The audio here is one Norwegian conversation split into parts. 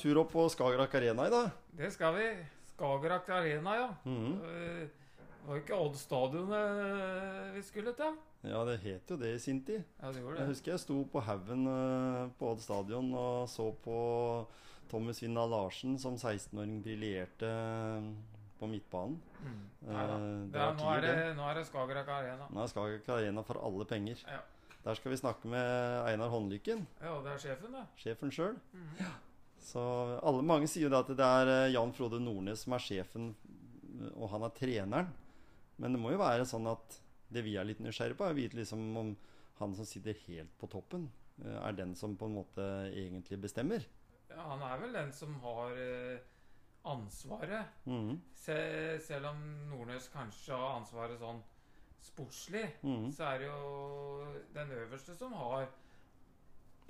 Tur opp på Skagerrak Arena i dag. Det skal vi. Skagerrak Arena, ja. Mm -hmm. Det var jo ikke Odd stadion eh, vi skulle til. Ja, det het jo det i sin tid. Ja, det gjorde Jeg husker jeg sto på haugen eh, på Odd stadion og så på Tommy Svindal Larsen som 16-åring briljerte eh, på midtbanen. Mm. Eh, det Det er, nå, er det, det. nå er det Skagerrak Arena. Nå er Skagerrak Arena for alle penger. Ja. Der skal vi snakke med Einar Håndlykken, Ja, det er sjefen, det. sjefen sjøl. Mhm. Så alle, mange sier jo da at det er eh, Jan Frode Nordnes som er sjefen, eh, og han er treneren. Men det må jo være sånn at det vi er litt nysgjerrige på, er å vite liksom om han som sitter helt på toppen, eh, er den som på en måte egentlig bestemmer. Ja, han er vel den som har ansvaret. Mm. Se, selv om Nordnes kanskje har ansvaret sånn sportslig, mm. så er det jo den øverste som har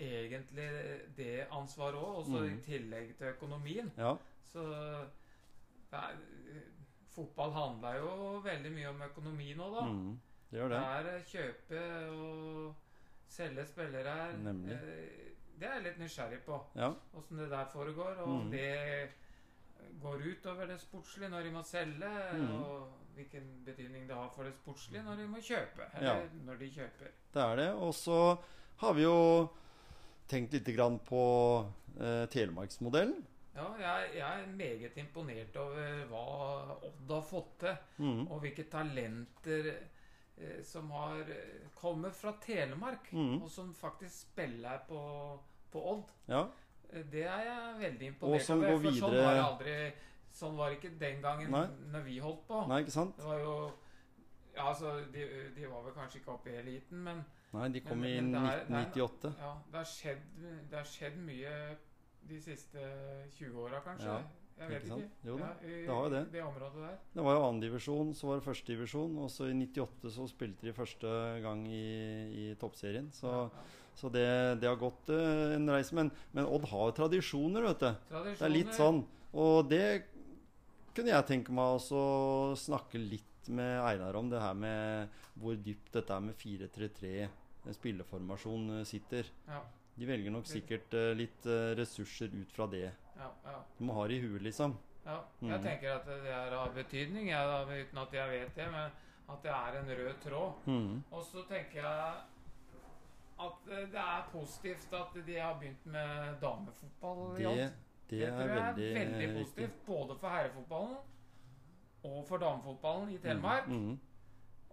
egentlig det ansvaret òg, også i Mhm. tillegg til økonomien. Ja. Så er, fotball handler jo veldig mye om økonomi nå, da. Mm. Det gjør Det det. er kjøpe og selge spillere her. Nemlig. Eh, Det er jeg litt nysgjerrig på, Ja. det der foregår. Og Mhm. det går utover det sportslige når de må selge, Mhm. og hvilken betydning det har for det sportslige når de må kjøpe. Eller Ja. når de kjøper. Det er det. Og så har vi jo tenkt litt grann på eh, Telemarksmodellen. Ja, jeg, jeg er meget imponert over hva Odd har fått til. Mm. Og hvilke talenter eh, som har kommet fra Telemark, mm. og som faktisk spiller på, på Odd. Ja. Eh, Det er jeg veldig Og imponert som over. går For sånn var det aldri Sånn var det ikke den gangen Nei. når vi holdt på. Nei, ikke sant? Det var jo Ja, altså, de, de var vel kanskje ikke oppe i eliten, men Nei, de kom Men- men i er- det er- 1998. ja, det har skjedd, det har skjedd mye de siste 20 åra, kanskje. Ja, jeg vet ikke ikke. Jo da, ja, i, det har jo det. det området der. Det var jo annendivisjon, så var det førstedivisjon, og så i 98 så spilte de første gang i, i toppserien. Så, Ja, så det, det har gått uh, en reise. Men, men Odd har jo tradisjoner, vet du. Det er litt sånn. Og det kunne jeg tenke meg å snakke litt med Einar om, det her med hvor dypt dette er med 4-3-3 en spilleformasjon eh, sitter. Ja, De velger nok sikkert uh, litt uh, ressurser ut fra det. ja, ja. Du må ha det i huet, liksom. Ja, jeg mm. tenker at det er av betydning, jeg, da, uten at jeg vet det, men at det er en rød tråd. Mm. Og så tenker jeg at eh, det er positivt at de har begynt med damefotball. Det, det det er tror jeg er veldig, veldig positivt, positivt, både for herrefotballen og for damefotballen i Telemark. Mhm.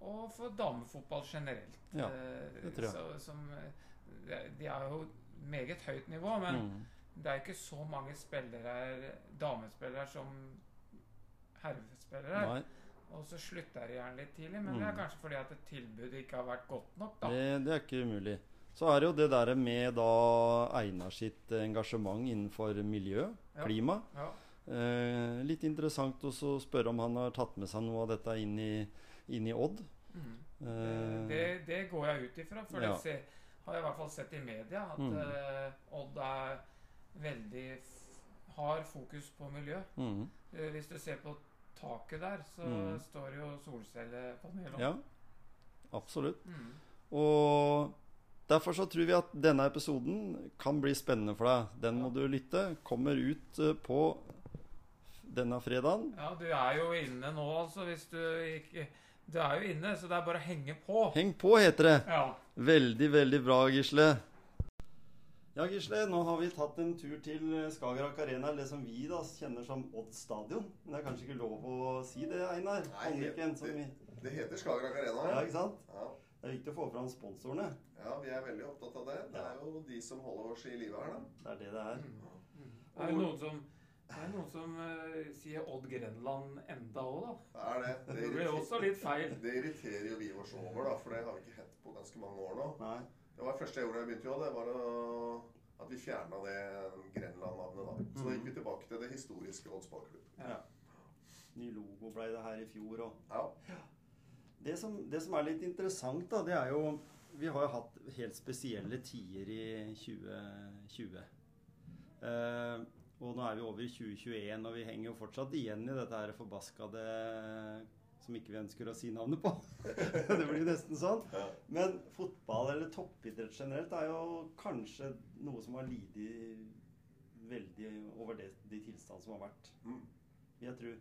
Og for damefotball generelt. Ja, Eh, det tror jeg. Så, som, eh, de er jo meget høyt nivå, men mm. det er ikke så mange spillere, damespillere som herrespillere. Nei, Og så slutter de gjerne litt tidlig, men det er Mm. kanskje fordi at tilbudet ikke har vært godt nok. da. det, det er ikke umulig. Så er det jo det der med da Einar sitt engasjement innenfor miljø, Ja. klima. Ja. Eh, litt interessant også å spørre om han har tatt med seg noe av dette inn i, inn i Odd. Mhm. Eh, Det, det går jeg ut ifra, for Ja. det ser, har jeg i hvert fall sett i media at Mm. eh, Odd er veldig har fokus på miljø. mhm. Eh, hvis du ser på taket der, så Mm. står det jo solcellepanel. Ja, absolutt. Mm. Og derfor så tror vi at denne episoden kan bli spennende for deg. Den må du lytte. Kommer ut på denne fredagen. Ja, du er jo inne nå, altså, hvis du ikke Du er jo inne, så det er bare å henge på. Heng på, heter det. Ja. Veldig, veldig bra, Gisle. Ja, Gisle, nå har vi tatt en tur til eh, Skagerrak Arena, eller det som vi da kjenner som Odd stadion. Men det er kanskje ikke lov å si det, Einar? Nei, Anniken, det, vi... Det heter Skagerrak Arena. Ja, ikke sant? Ja. Det er viktig å få fram sponsorene. ja, vi er veldig opptatt av det. Det er jo de som holder oss i live her, da. Det er det det er. Mm. Det er det noen som Det er noen som uh, sier Odd Grenland enda òg, da. Det er det. Det Det, blir også litt feil. det irriterer jo vi oss over, da, for det har vi ikke hett på ganske mange år nå. Nei. Det var det første jeg gjorde da jeg begynte jo, det var å, at vi fjerna det Grenland-navnet da. Så da gikk vi tilbake til det historiske Odd Sparklubb. Ja. Ny logo ble det her i fjor òg. Ja. det som, det som er litt interessant, da, det er jo Vi har jo hatt helt spesielle tider i 2020. Eh, og nå er vi over i 2021, og vi henger jo fortsatt igjen i dette her forbaskede som ikke vi ønsker å si navnet på. det blir nesten sånn. Men fotball eller toppidrett generelt er jo kanskje noe som har lidd veldig over det, de tilstandene som har vært. Mm. Jeg tror.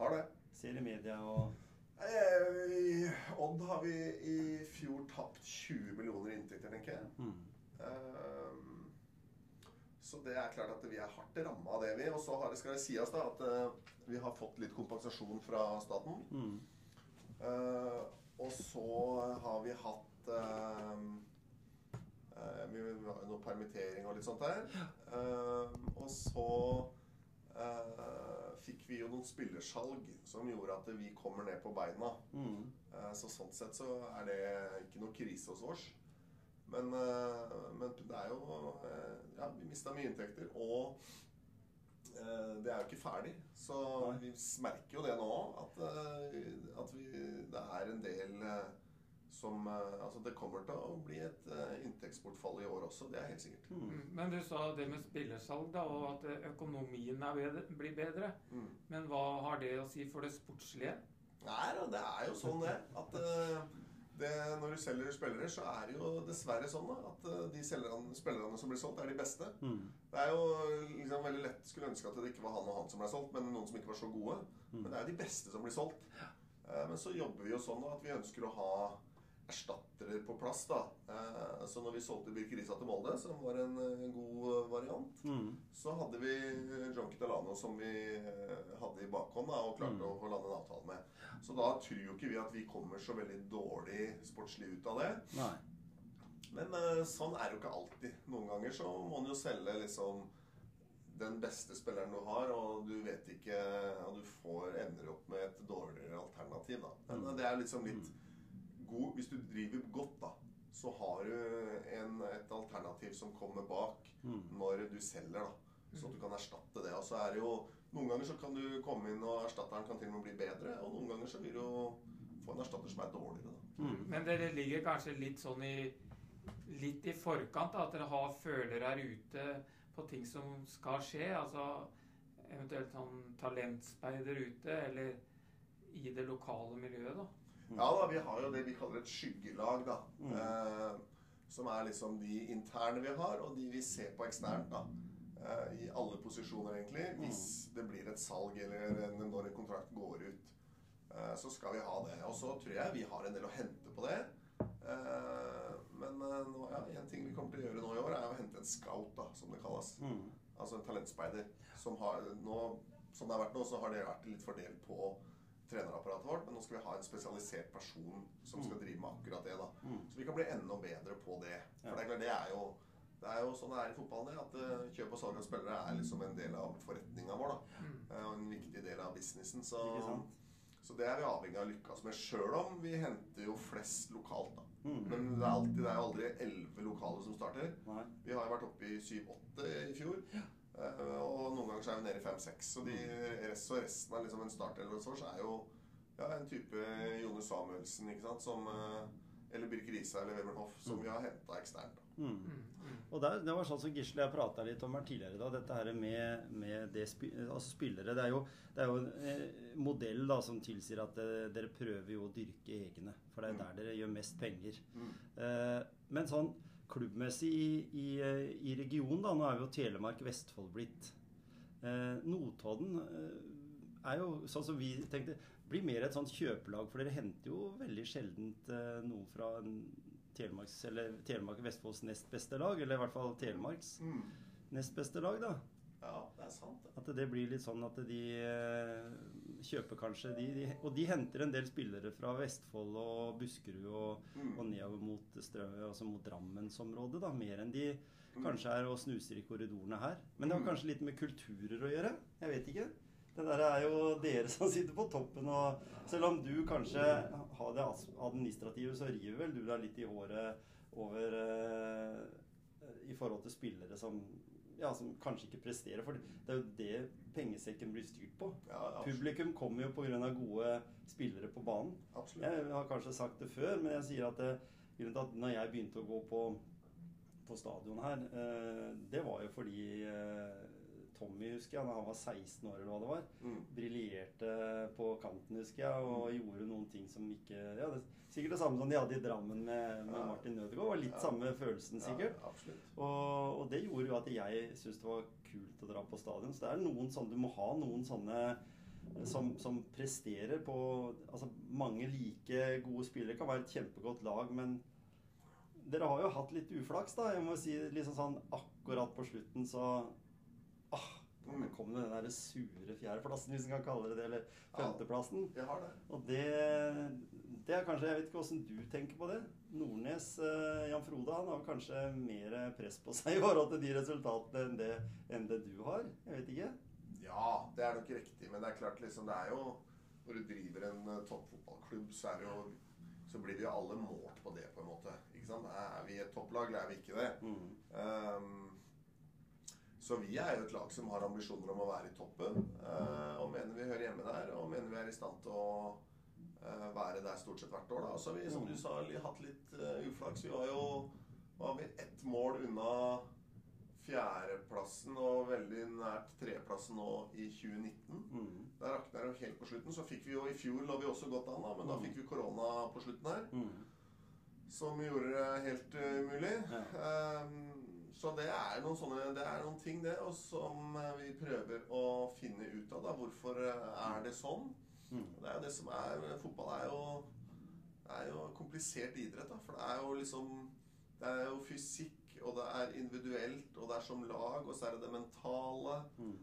Har det. Ser i media og I Odd har vi i fjor tapt 20 millioner inntekter, tenker jeg. mm. Ehm, Så det er klart at vi er hardt ramma av det, vi. Og så har det, skal det sies da, at eh, vi har fått litt kompensasjon fra staten. Mm. Uh, og så har vi hatt uh, uh, Vi vi har jo noe permittering og litt sånt der. Og så fikk vi jo noen spillersalg som gjorde at vi kommer ned på beina. Mm. Så sånn sett så er det ikke noe krise hos oss. Men, eh, men det er jo eh, Ja, vi mista mye inntekter. Og eh, det er jo ikke ferdig. Så Nei. vi merker jo det nå, at, at vi, det er en del som Altså det kommer til å bli et inntektsbortfall i år også, det er helt sikkert. Mm. Mm, Men du sa det med spillersalg, da, og at økonomien er bedre, blir bedre. Mm. Men hva har det å si for det sportslige? Nei, det er jo sånn det. At det, når du selger spillere, så er det jo dessverre sånn da, at eh, de selgerne, spillerne som blir solgt, er de beste. Mm. Det er jo liksom veldig lett skulle ønske at det ikke var han og han som ble solgt, men noen som ikke var så gode. Men det er jo de beste som blir solgt. Ja. Men så jobber vi jo sånn da, at vi ønsker å ha erstattere på plass. da. Eh, Så når vi solgte Birkerisa til Molde, som var en eh, god variant, Mm. så hadde vi John Kitalano som vi eh, hadde i bakhånd da, og klarte Mm. å lande en avtale med. Så da tror jo ikke vi at vi kommer så veldig dårlig sportslig ut av det. Nei. Men eh, sånn er det jo ikke alltid. Noen ganger så må du jo selge liksom den beste spilleren du har, og du vet ikke Og du får, ender opp med et dårligere alternativ, da. Men Mm. eh, det er liksom litt god Hvis du driver godt, da, så har du en, et alternativ som kommer bak Mm. når du selger, da. Så at du kan erstatte det. Og så er det jo Noen ganger så kan du komme inn, og erstatteren kan til og med bli bedre. Og noen ganger så vil du jo få en erstatter som er dårligere, da. Mm. Men dere ligger kanskje litt sånn i Litt i forkant, da, at dere har følere her ute på ting som skal skje. Altså eventuelt sånn talentspeider ute, eller i det lokale miljøet, da. Ja da, vi har jo det vi kaller et skyggelag, da. Mm. Eh, som er liksom de interne vi har, og de vi ser på eksternt, da. Eh, I alle posisjoner, egentlig. Hvis det blir et salg eller en, når en kontrakt går ut, eh, så skal vi ha det. Og så tror jeg vi har en del å hente på det. Eh, men eh, nå, ja, en ting vi kommer til å gjøre nå i år, er å hente en scout, da, som det kalles. Mm. Altså en talentspeider. Som har, nå, som det har vært nå, så har det vært litt fordelt på trenerapparatet vårt, men nå skal vi ha en spesialisert person som skal drive med akkurat det. da. Mm. Så vi kan bli enda bedre på det. For det er klart, det er jo det er jo sånn det er i fotballen, at eh, kjøp og salg av spillere er liksom en del av forretninga vår. da. Mm. Eh, Og en viktig del av businessen. Så, så det er vi avhengig av å lykkes med, sjøl om vi henter jo flest lokalt. da. Mm. Men det er, alltid, det er aldri elleve lokale som starter. Vi har jo vært oppe i 7-8 i fjor. Eh, og noen ganger så er vi nede i 5-6. Så de rest resten av liksom en startelver hos oss er jo ja, en type Jone Samuelsen, ikke sant, som eh, Eller Birk Risa eller Webern Hoff, som vi har henta eksternt. Mm. Mm. Mm. Og der, Det var sånn som Gisle jeg prata litt om her tidligere. da, Dette her med, med det spi, altså spillere. Det er jo, det er jo en eh, modell da som tilsier at det, dere prøver jo å dyrke egne. For det er Mm. der dere gjør mest penger. Mm. Eh, men sånn klubbmessig i, i, eh, i regionen, da, nå er jo Telemark Vestfold blitt. Eh, Notodden eh, er jo sånn som vi tenkte blir mer et sånt kjøpelag, for dere henter jo veldig sjeldent eh, noe fra en Telemarks, eller Telemark Vestfolds nest beste lag, eller i hvert fall Telemarks Mm. nest beste lag, da. Ja, det er sant. At det blir litt sånn at de eh, kjøper kanskje de, de Og de henter en del spillere fra Vestfold og Buskerud og, Mm. og nedover mot, altså mot Drammensområdet, da. Mer enn de Mm. kanskje er og snuser i korridorene her. Men det har Mm. kanskje litt med kulturer å gjøre. Jeg vet ikke. Det der er jo dere som sitter på toppen, og selv om du kanskje har det administrative, så river vel du deg litt i håret over eh, I forhold til spillere som ja, som kanskje ikke presterer. For det er jo det pengesekken blir styrt på. Ja. Publikum kommer jo pga. gode spillere på banen. absolutt. Jeg har kanskje sagt det før, men jeg sier at, det, grunnen til at når jeg begynte å gå på, på stadion her, eh, det var jo fordi eh, Tommy, husker jeg, da han var 16 år eller hva det var, Mm. briljerte på kanten, husker jeg, og gjorde noen ting som ikke ja, det, Sikkert det samme som de hadde i Drammen med, med Ja. Martin Nødegaard. var Litt Ja. samme følelsen, sikkert. Ja. Og, og det gjorde jo at jeg syntes det var kult å dra på stadion. Så det er noen sånne Du må ha noen sånne som, som presterer på Altså, mange like gode spillere kan være et kjempegodt lag, men dere har jo hatt litt uflaks, da. Jeg må si liksom sånn akkurat på slutten, så Mm. kom med den der sure fjerdeplassen, hvis en kan kalle det det, eller Ja. Jeg har det. Og det, det er kanskje Jeg vet ikke åssen du tenker på det. Nordnes, eh, Jan Frode, han har kanskje mer press på seg i forhold til de resultatene enn det, enn det du har. Jeg vet ikke. Ja, det er nok riktig. Men det er klart, liksom, det er jo Når du driver en eh, toppfotballklubb, så er det jo så blir vi jo alle målt på det, på en måte. Ikke sant? Er vi et topplag, eller er vi ikke det? Mm. Ehm, så vi er jo et lag som har ambisjoner om å være i toppen. eh, og mener vi hører hjemme der, og mener vi er i stand til å eh, være der stort sett hvert år. Da. Så har vi, som du sa, hatt litt eh, uflaks. Vi var jo var vi ett mål unna fjerdeplassen og veldig nært tredjeplassen nå i 2019. Mm. Der rakna det helt på slutten. Så fikk vi jo i fjor lå vi også godt an, da, men da fikk vi korona på slutten her. Mm. Som gjorde det helt umulig. Ja. Ehm, så det er sånne Det er noen ting, det, og som eh, vi prøver å finne ut av. da Hvorfor eh, er det sånn? Mm. Det er jo det som er Fotball er jo er jo komplisert idrett, da. For det er jo liksom Det er jo fysikk, og det er individuelt, og det er som lag, og så er det det mentale. Mm.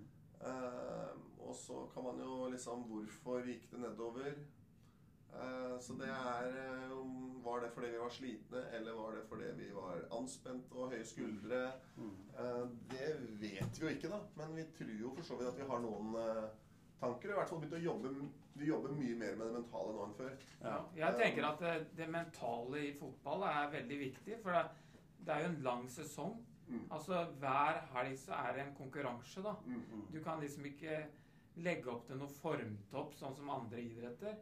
Ehm, og så kan man jo liksom Hvorfor gikk det nedover? Eh, så det er eh, Var det fordi vi var slitne, eller var det fordi vi var anspent og høye skuldre? Mm. Eh, det vet vi jo ikke, da. Men vi tror jo for så vidt at vi har noen tanker. I hvert fall begynt å jobbe Vi jobber mye mer med det mentale nå enn før. Ja. Jeg tenker at det, det mentale i fotball er veldig viktig, for det, det er jo en lang sesong. Mm. Altså Hver helg så er det en konkurranse, da. Mm. Du kan liksom ikke legge opp til noe formtopp, sånn som andre idretter.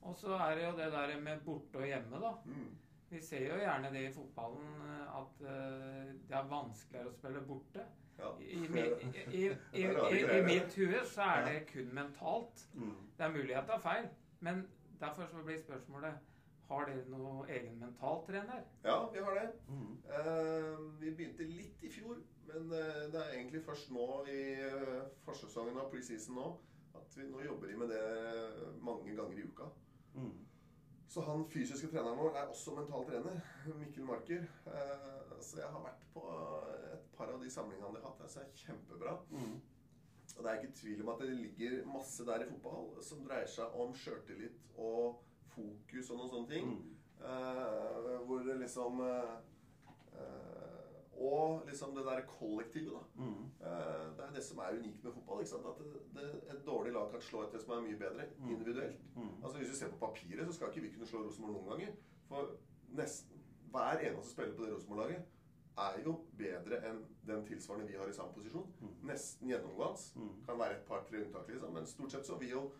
Og så er det jo det der med borte og hjemme, da. Mm. Vi ser jo gjerne det i fotballen eh, at eh, det er vanskeligere å spille borte. Ja. I, i, i, i, mitt hue så er det kun mentalt. Mm. Det er mulig jeg tar feil, men derfor så blir spørsmålet Har dere noen egen mentaltrener? ja, vi har det. Mm. Eh, vi begynte litt i fjor, men eh, det er egentlig først nå i uh, forsesongen av preseason nå at vi nå jobber vi med det mange ganger i uka. Mm. Så han fysiske treneren vår er også mental trener, Mikkel Marker. Eh, så jeg har vært på et par av de samlingene de har hatt. Det er kjempebra. Mm. Og det er ikke tvil om at det ligger masse der i fotball som dreier seg om sjøltillit og fokus og noen sånne ting. Mm. Eh, hvor det liksom eh, Og liksom det der kollektivet, da. Mm. Eh, det er det som er unikt med fotball. At det, det, et dårlig lag kan slå et som er mye bedre, Mm. individuelt. Mm. Altså Hvis vi ser på papiret, så skal ikke vi kunne slå Rosenborg noen ganger. For nesten hver eneste spiller på det Rosenborg-laget er jo bedre enn den tilsvarende vi har i samme posisjon. Mm. Nesten gjennomgående. Mm. Kan være et par-tre unntak, liksom. Men stort sett så vil jo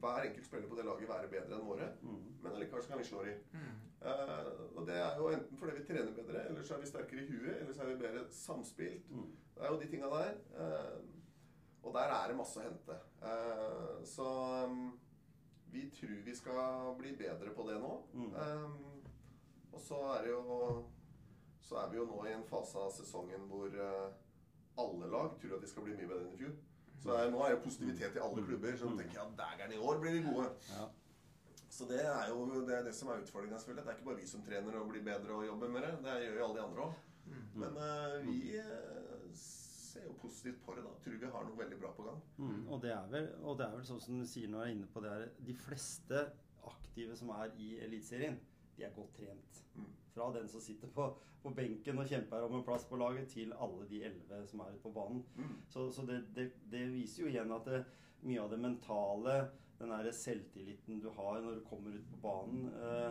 hver enkelt spiller på det laget være bedre enn våre. Mm. Men allikevel så kan vi slå dem. Mm. Eh, og det er jo enten fordi vi trener bedre, eller så er vi sterkere i huet, eller så er vi bedre samspilt. Mm. Det er jo de tinga der. Eh, og der er det masse å hente. Eh, så um, vi tror vi skal bli bedre på det nå. Mm. Um, og så er det jo Så er vi jo nå i en fase av sesongen hvor eh, alle lag tror at de skal bli mye bedre enn i fjor. Så er, nå er jo positivitet i alle klubber. Så tenker jeg at dægeren, i år blir vi gode. Ja. Så det er jo det, er det som er utfordringa, selvfølgelig. Det er ikke bare vi som trener og blir bedre og jobber med det. Det gjør jo alle de andre òg. Mm. Men uh, vi eh, ser jo positivt på det. da. Tror vi har noe veldig bra på gang. Mm, og, det er vel, og det er vel sånn som du sier når du er inne på det her De fleste aktive som er i Eliteserien, de er godt trent. Mm. Fra den som sitter på, på benken og kjemper om en plass på laget, til alle de elleve som er ute på banen. Mm. Så, så det, det, det viser jo igjen at det, mye av det mentale, den der selvtilliten du har når du kommer ut på banen eh,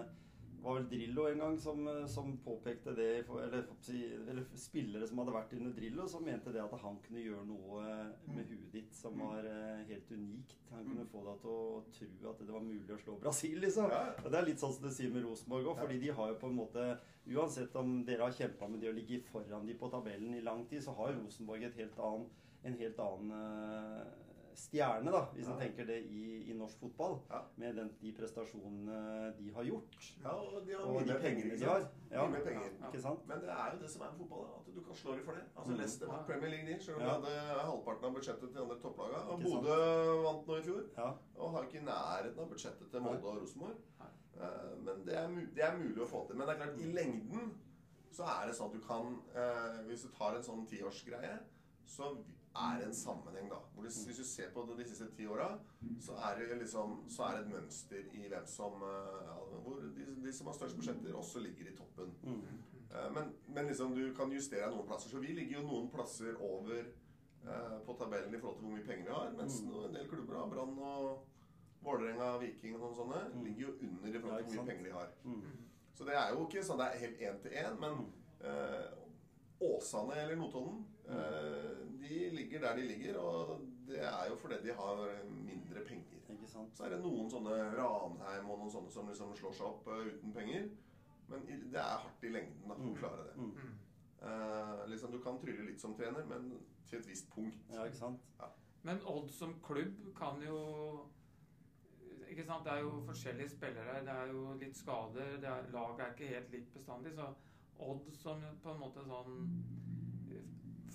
var vel Drillo en gang som, eh, som påpekte det eller, eller spillere som hadde vært under Drillo, som mente det at han kunne gjøre noe med huet ditt som var eh, helt unikt. Han kunne få deg til å tro at det var mulig å slå Brasil, liksom. Og Det er litt sånn som du sier med Rosenborg òg, fordi de har jo på en måte Uansett om dere har kjempa med det og ligger foran de på tabellen i lang tid, så har Rosenborg et helt annen, en helt annen eh, stjerne, da, hvis en tenker det i, i norsk fotball. Ja. Med den, de prestasjonene de har gjort. Ja, og de har Og de pengene de har. Ja. Mye penger. Ja. Ikke sant? Men det er jo det som er med fotball, da, at du kan slå dem for det. Altså Mm. Leicester vant Premier League, de. Selv om Ja. de hadde halvparten av budsjettet til de andre topplagene. Bodø vant nå i fjor. Ja. Og har ikke i nærheten av budsjettet til Molde og Rosenborg. Eh, Men det er, det er mulig å få til. Men det er klart, i lengden så er det sånn at du kan eh, Hvis du tar en sånn tiårsgreie, så er en sammenheng, da. Du, hvis du ser på det de siste ti åra, så er det liksom Så er det et mønster i hvem som eh, ja, Hvor de, de som har størst budsjetter, også ligger i toppen. Mm. Eh, Men, men liksom du kan justere noen plasser. Så vi ligger jo noen plasser over eh, på tabellen i forhold til hvor mye penger vi har. Mens Mm. en del klubber, da, Brann og Vålerenga, Viking og noen sånne, Mm. ligger jo under i forhold til hvor mye penger de har. Mm. Så det er jo ikke sånn det er helt én til én, men Mm. eh, Åsane eller Notodden, eh, de ligger der de ligger, og det er jo fordi de har mindre penger. Ikke sant? Så er det noen sånne Ranheim og noen sånne som liksom slår seg opp eh, uten penger. Men det er hardt i lengden da, å Mm. klare det. Mm. Mm. Eh, liksom, du kan trylle litt som trener, men til et visst punkt. Ja, ikke sant? Men Odd som klubb kan jo ikke sant? Det er jo forskjellige spillere. Det er jo litt skader. Er, laget er ikke helt likt bestandig. Så Odd som på en måte sånn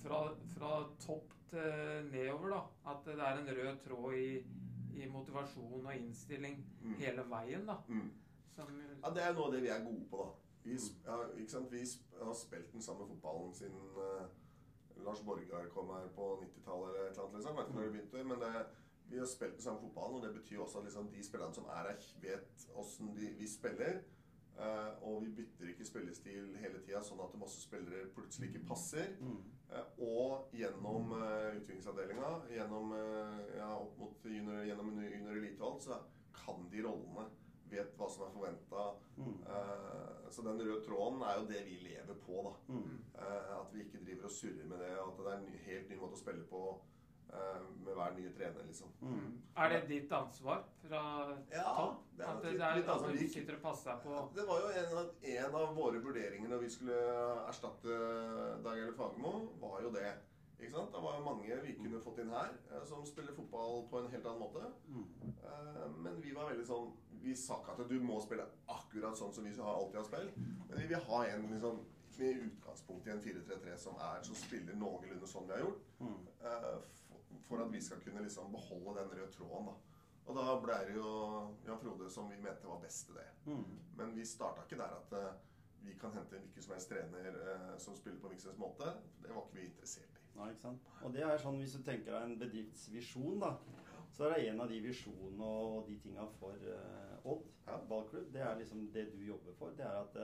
Fra, fra topp til nedover, da. At det er en rød tråd i, i motivasjon og innstilling Mm. hele veien, da. Mm. Som, Ja, Det er noe av det vi er gode på, da. Vi, ja, ikke sant? vi har spilt den samme fotballen siden uh, Lars Borgar kom her på 90-tallet eller et eller annet. liksom. Vet ikke når det begynte, men det, vi har spilt den samme fotballen, og det betyr også at liksom, de spillerne som er her, vet åssen vi spiller. Eh, og vi bytter ikke spillestil hele tida, sånn at masse spillere plutselig ikke passer. Mm. Uh, Og gjennom uh, utviklingsavdelinga, gjennom, ja, opp mot junior, gjennom junior elite og alt, så kan de rollene. Vet hva som er forventa. Mm. så den røde tråden er jo det vi lever på, da. Mm. At vi ikke driver og surrer med det. og At det er en helt ny måte å spille på med hver nye trener, liksom. Mm. er det ditt ansvar fra Ja, topp? det er At det er, litt ansvar. du Vi- sitter og passer deg på Det var jo en av, en av våre vurderinger når vi skulle erstatte Dag Eller Fagermo, var jo det. Ikke sant? Det var jo mange vi kunne fått inn her eh, som spiller fotball på en helt annen måte. Mm. Eh, Men vi var veldig sånn Vi sa ikke at du må spille akkurat sånn som vi har alltid har spilt. Men vi vil ha en liksom, med utgangspunkt i en 4-3-3 som er som spiller noenlunde sånn vi har gjort. For- at vi skal kunne liksom beholde den røde tråden. da Og da ble det jo Jan Frode som vi mente var best til det. Mm. Men vi starta ikke der at uh, vi kan hente en hvilken som helst trener uh, som spiller på hvilken måte. Det var ikke vi interessert i. Nei, ikke sant? Og det er sånn, Hvis du tenker deg en bedriftsvisjon, da, så er det en av de visjonene og de tinga for uh, Odd Ja. ballklubb. Det er liksom det du jobber for. Det er at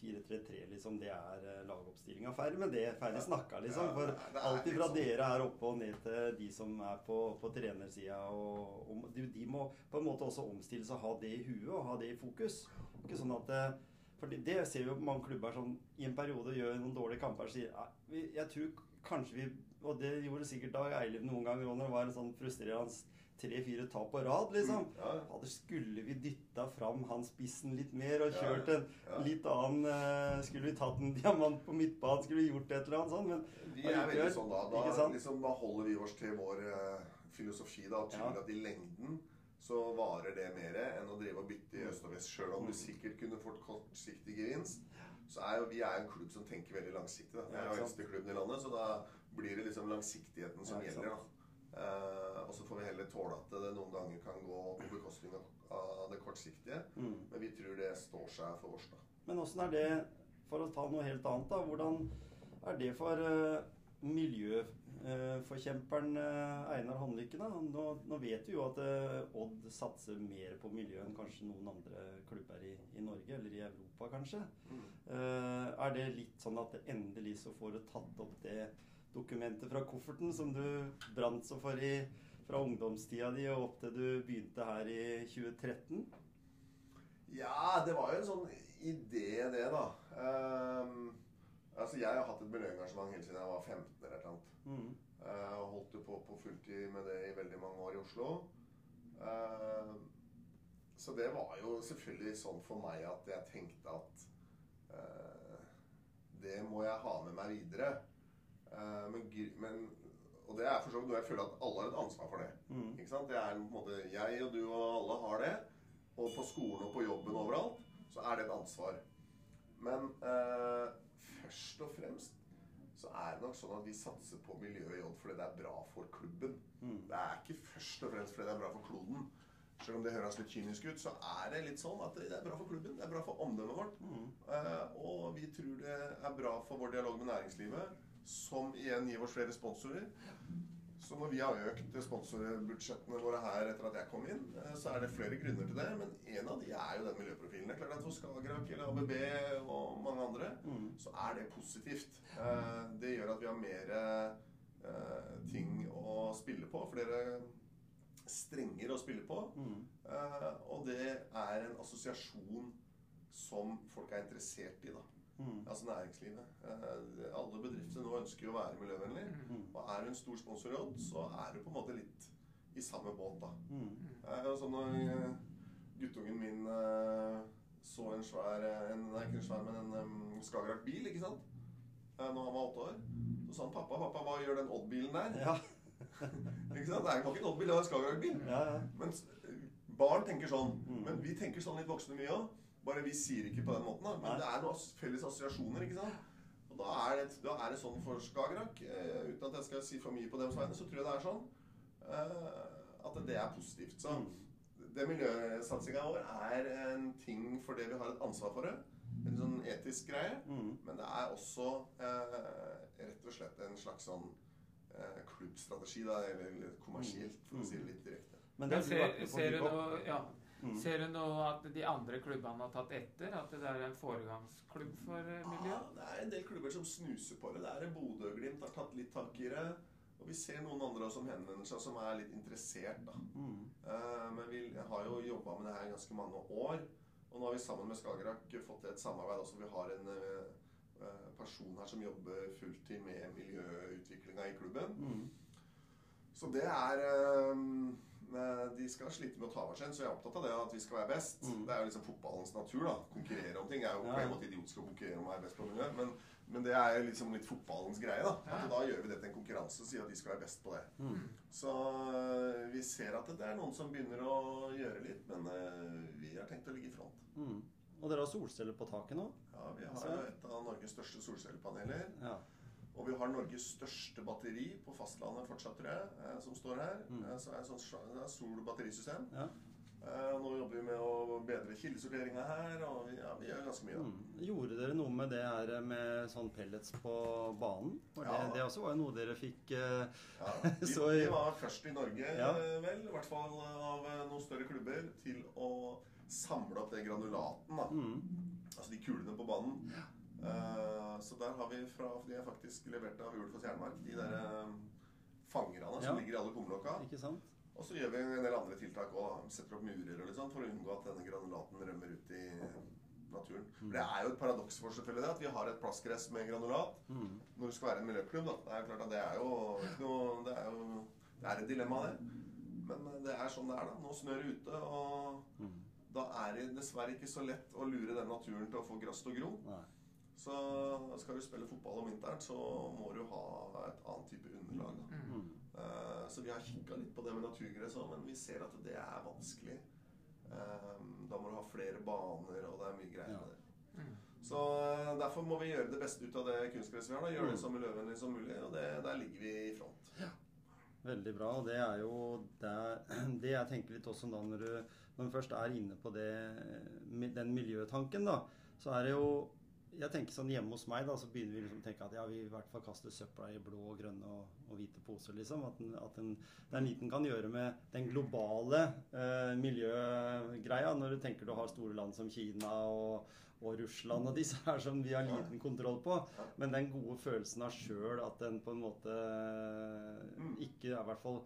4-3-3, liksom, det er uh, lagoppstillinga. Ferdig med det. Ferdig snakka, liksom. For alt fra sånn. dere her oppe og ned til de som er på, på trenersida. Og, og de, de må på en måte også omstille seg ha det i huet og ha det i fokus. Ikke sånn at eh, for det, det ser vi jo på mange klubber som i en periode gjør noen dårlige kamper og sier Jeg tror kanskje vi Og det gjorde sikkert Dag Eiliv noen ganger òg når det var en sånn frustrerende tre-fire tap på rad, liksom. Ja, ja. Hadde skulle vi dytta fram han spissen litt mer og kjørt en ja. litt annen uh, Skulle vi tatt en diamant på midtbanen, skulle vi gjort et eller annet sånt, men Vi er veldig sånn da. Da, liksom, da holder vi oss til vår uh, filosofi. da, tror Ja. at i lengden så varer det mer enn å drive og bytte i øst og vest. Sjøl om du sikkert kunne fått kortsiktig gevinst, så er jo vi er en klubb som tenker veldig langsiktig. da. Vi er jo eldste klubben i landet, så da blir det liksom langsiktigheten som gjelder. da. Eh, og så får vi heller tåle at det noen ganger kan gå på bekostning av, det kortsiktige. mm. Men vi tror det står seg for oss, da. Men åssen er det, for å ta noe helt annet, da Hvordan er det for uh, miljøforkjemperen uh, Einar Handlykke, da. Nå, nå vet vi jo at eh, Odd satser mer på miljø enn kanskje noen andre klubber i, i Norge, eller i Europa kanskje. Mm. Eh, er det litt sånn at endelig så får du tatt opp det dokumentet fra kofferten som du brant så for i, fra ungdomstida di og opp til du begynte her i 2013? Ja, det var jo en sånn idé, det, da. Um, altså, jeg har hatt et miljøengasjement helt siden jeg var 15 eller noe. Mm. Uh, holdt jo på på fulltid med det i veldig mange år i Oslo. Uh, så det var jo selvfølgelig sånn for meg at jeg tenkte at uh, det må jeg ha med meg videre. Eh, men, men, og det er for så vidt noe jeg føler at alle har et ansvar for det. Mm. Ikke sant? Det er på en måte Jeg og du og alle har det. Og på skolen og på jobben overalt så er det et ansvar. Men eh, først og fremst så er det nok sånn at vi satser på miljøet i Odd fordi det er bra for klubben. Mm. Det er ikke først og fremst fordi det er bra for kloden. Selv om det høres litt kynisk ut, så er det litt sånn at det er bra for klubben. Det er bra for omdømmet vårt. Mm. Eh, og vi tror det er bra for vår dialog med næringslivet, som igjen gir oss flere sponsorer. Så når vi har økt sponsorbudsjettene våre her etter at jeg kom inn, eh, så er det flere grunner til det. Men en av de er jo den miljøprofilen. Det er klart at For Skagerrak eller ABB og mange andre Mm. så er det positivt. Eh, Det gjør at vi har mer eh, ting å spille på. Flere strenger å spille på. Mm. Og det er en assosiasjon som folk er interessert i, da. Mm. Altså næringslivet. Eh, Alle bedrifter nå ønsker jo å være miljøvennlige. Mm. Og er du en stor sponsor i Odd, så er du på en måte litt i samme båt, da. Mm. Altså når eh, guttungen min så en svær en, Nei, ikke en svær, men en um, Skagerrak-bil, ikke sant? Når han var åtte år. Så sa han pappa, pappa, hva gjør den Odd-bilen der? Ja. Ikke sant? Det er ikke en Odd-bil, det er en Skagerrak-bil. ja, ja. Mens eh, barn tenker sånn. Mm. Men vi tenker sånn litt voksne mye òg. Bare vi sier ikke på den måten. da. Men Nei. det er noen felles assosiasjoner. ikke sant? Og da er det, da er det sånn for Skagerrak, eh, uten at jeg skal si for mye på deres vegne, så tror jeg det er sånn eh, at det er positivt. Så Mm. det miljøsatsinga vår er en ting for det vi har et ansvar for det. En sånn etisk greie. Mm. Men det er også eh, rett og slett en slags sånn eh, klubbstrategi, da, eller, kommersielt, for å si det litt direkte. Men det ser, ser, du nå, ja, Mm. ser du nå at de andre klubbene har tatt etter? At det er en foregangsklubb for miljøet? miljø? Ja, det er en del klubber som snuser på det. Det er Bodø-Glimt har tatt litt tak i det. Og vi ser noen andre som henvender seg, som er litt interessert, da. Mm. Eh, men vi har jo jobba med det her i ganske mange år. Og nå har vi sammen med Skagerrak fått til et samarbeid også. Vi har en eh, eh, person her som jobber fulltid med miljøutviklinga i klubben. Mm. Så det er eh, De skal slite med å ta over seg, så jeg er opptatt av det at vi skal være best. Mm. Det er jo liksom fotballens natur, da. Konkurrere om ting. Jeg er jo på en måte idiotisk å konkurrere om å være best på miljø, men, men det er liksom litt fotballens greie, da. At da gjør vi det til en konkurranse og sier at de skal være best på det. Mm. Så øh, vi ser at det er noen som begynner å gjøre litt, men øh, vi har tenkt å ligge i front. Mm. Og dere har solceller på taket nå? Ja, Vi har jo et av Norges største solcellepaneler. Ja. Og vi har Norges største batteri på fastlandet fortsatt, tror jeg, eh, som står her. Mm. Eh, Så er det et det er sol-batterisystem. ja. Eh, Nå jobber vi med å bedre kildesorteringa her, og vi, ja, vi gjør ganske mye. Mm. Gjorde dere noe med det her med sånn pellets på banen? Ja. det, det også var jo noe dere fikk eh, Ja, vi, Så- vi var først i Norge, vel, i hvert fall av noen større klubber, til å samle opp den granulaten. da. mm. Altså de kulene på banen. Eh, så der har vi fra De er faktisk levert av Ulf og Tjernmark, de der eh, fangerne som ligger i alle kumlokka. Ikke sant? Og så gjør vi en del andre tiltak òg. Setter opp murer og litt sånn for å unngå at denne granulaten rømmer ut i naturen. Mm. Det er jo et paradoks for selvfølgelig det at vi har et plastgress med granulat Mm. når du skal være en miljøklubb. da. Det er klart at det er jo noe Det er jo det er et dilemma, det. Men eh, det er sånn det er, da. Nå snør det ute, og Mm. da er det dessverre ikke så lett å lure den naturen til å få gress til å gro. Nei. Så skal du spille fotball om vinteren, så må du ha et annet type underlag. Da. Mm. Mm. Eh, Så vi har kikka litt på det med naturgress òg, men vi ser at det er vanskelig. Eh, Da må du ha flere baner, og det er mye greier Ja. det. Mm. Så eh, derfor må vi gjøre det beste ut av det kunstgresset vi har. da, Gjøre Mm. det så miljøvennlig som mulig, og det, der ligger vi i front. Veldig bra. Og det er jo det, det jeg tenker litt også da når du, når du først er inne på det, den miljøtanken, da, så er det jo jeg tenker sånn Hjemme hos meg da, så begynner vi liksom å tenke at ja, vi i hvert fall kaster søpla i blå, og grønne og, og hvite poser. liksom. At, den, at den, det er lite en kan gjøre med den globale eh, miljøgreia. Når du tenker du har store land som Kina og, og Russland og disse her som vi har liten kontroll på. Men den gode følelsen av sjøl at den på en måte Mm. ikke er i hvert fall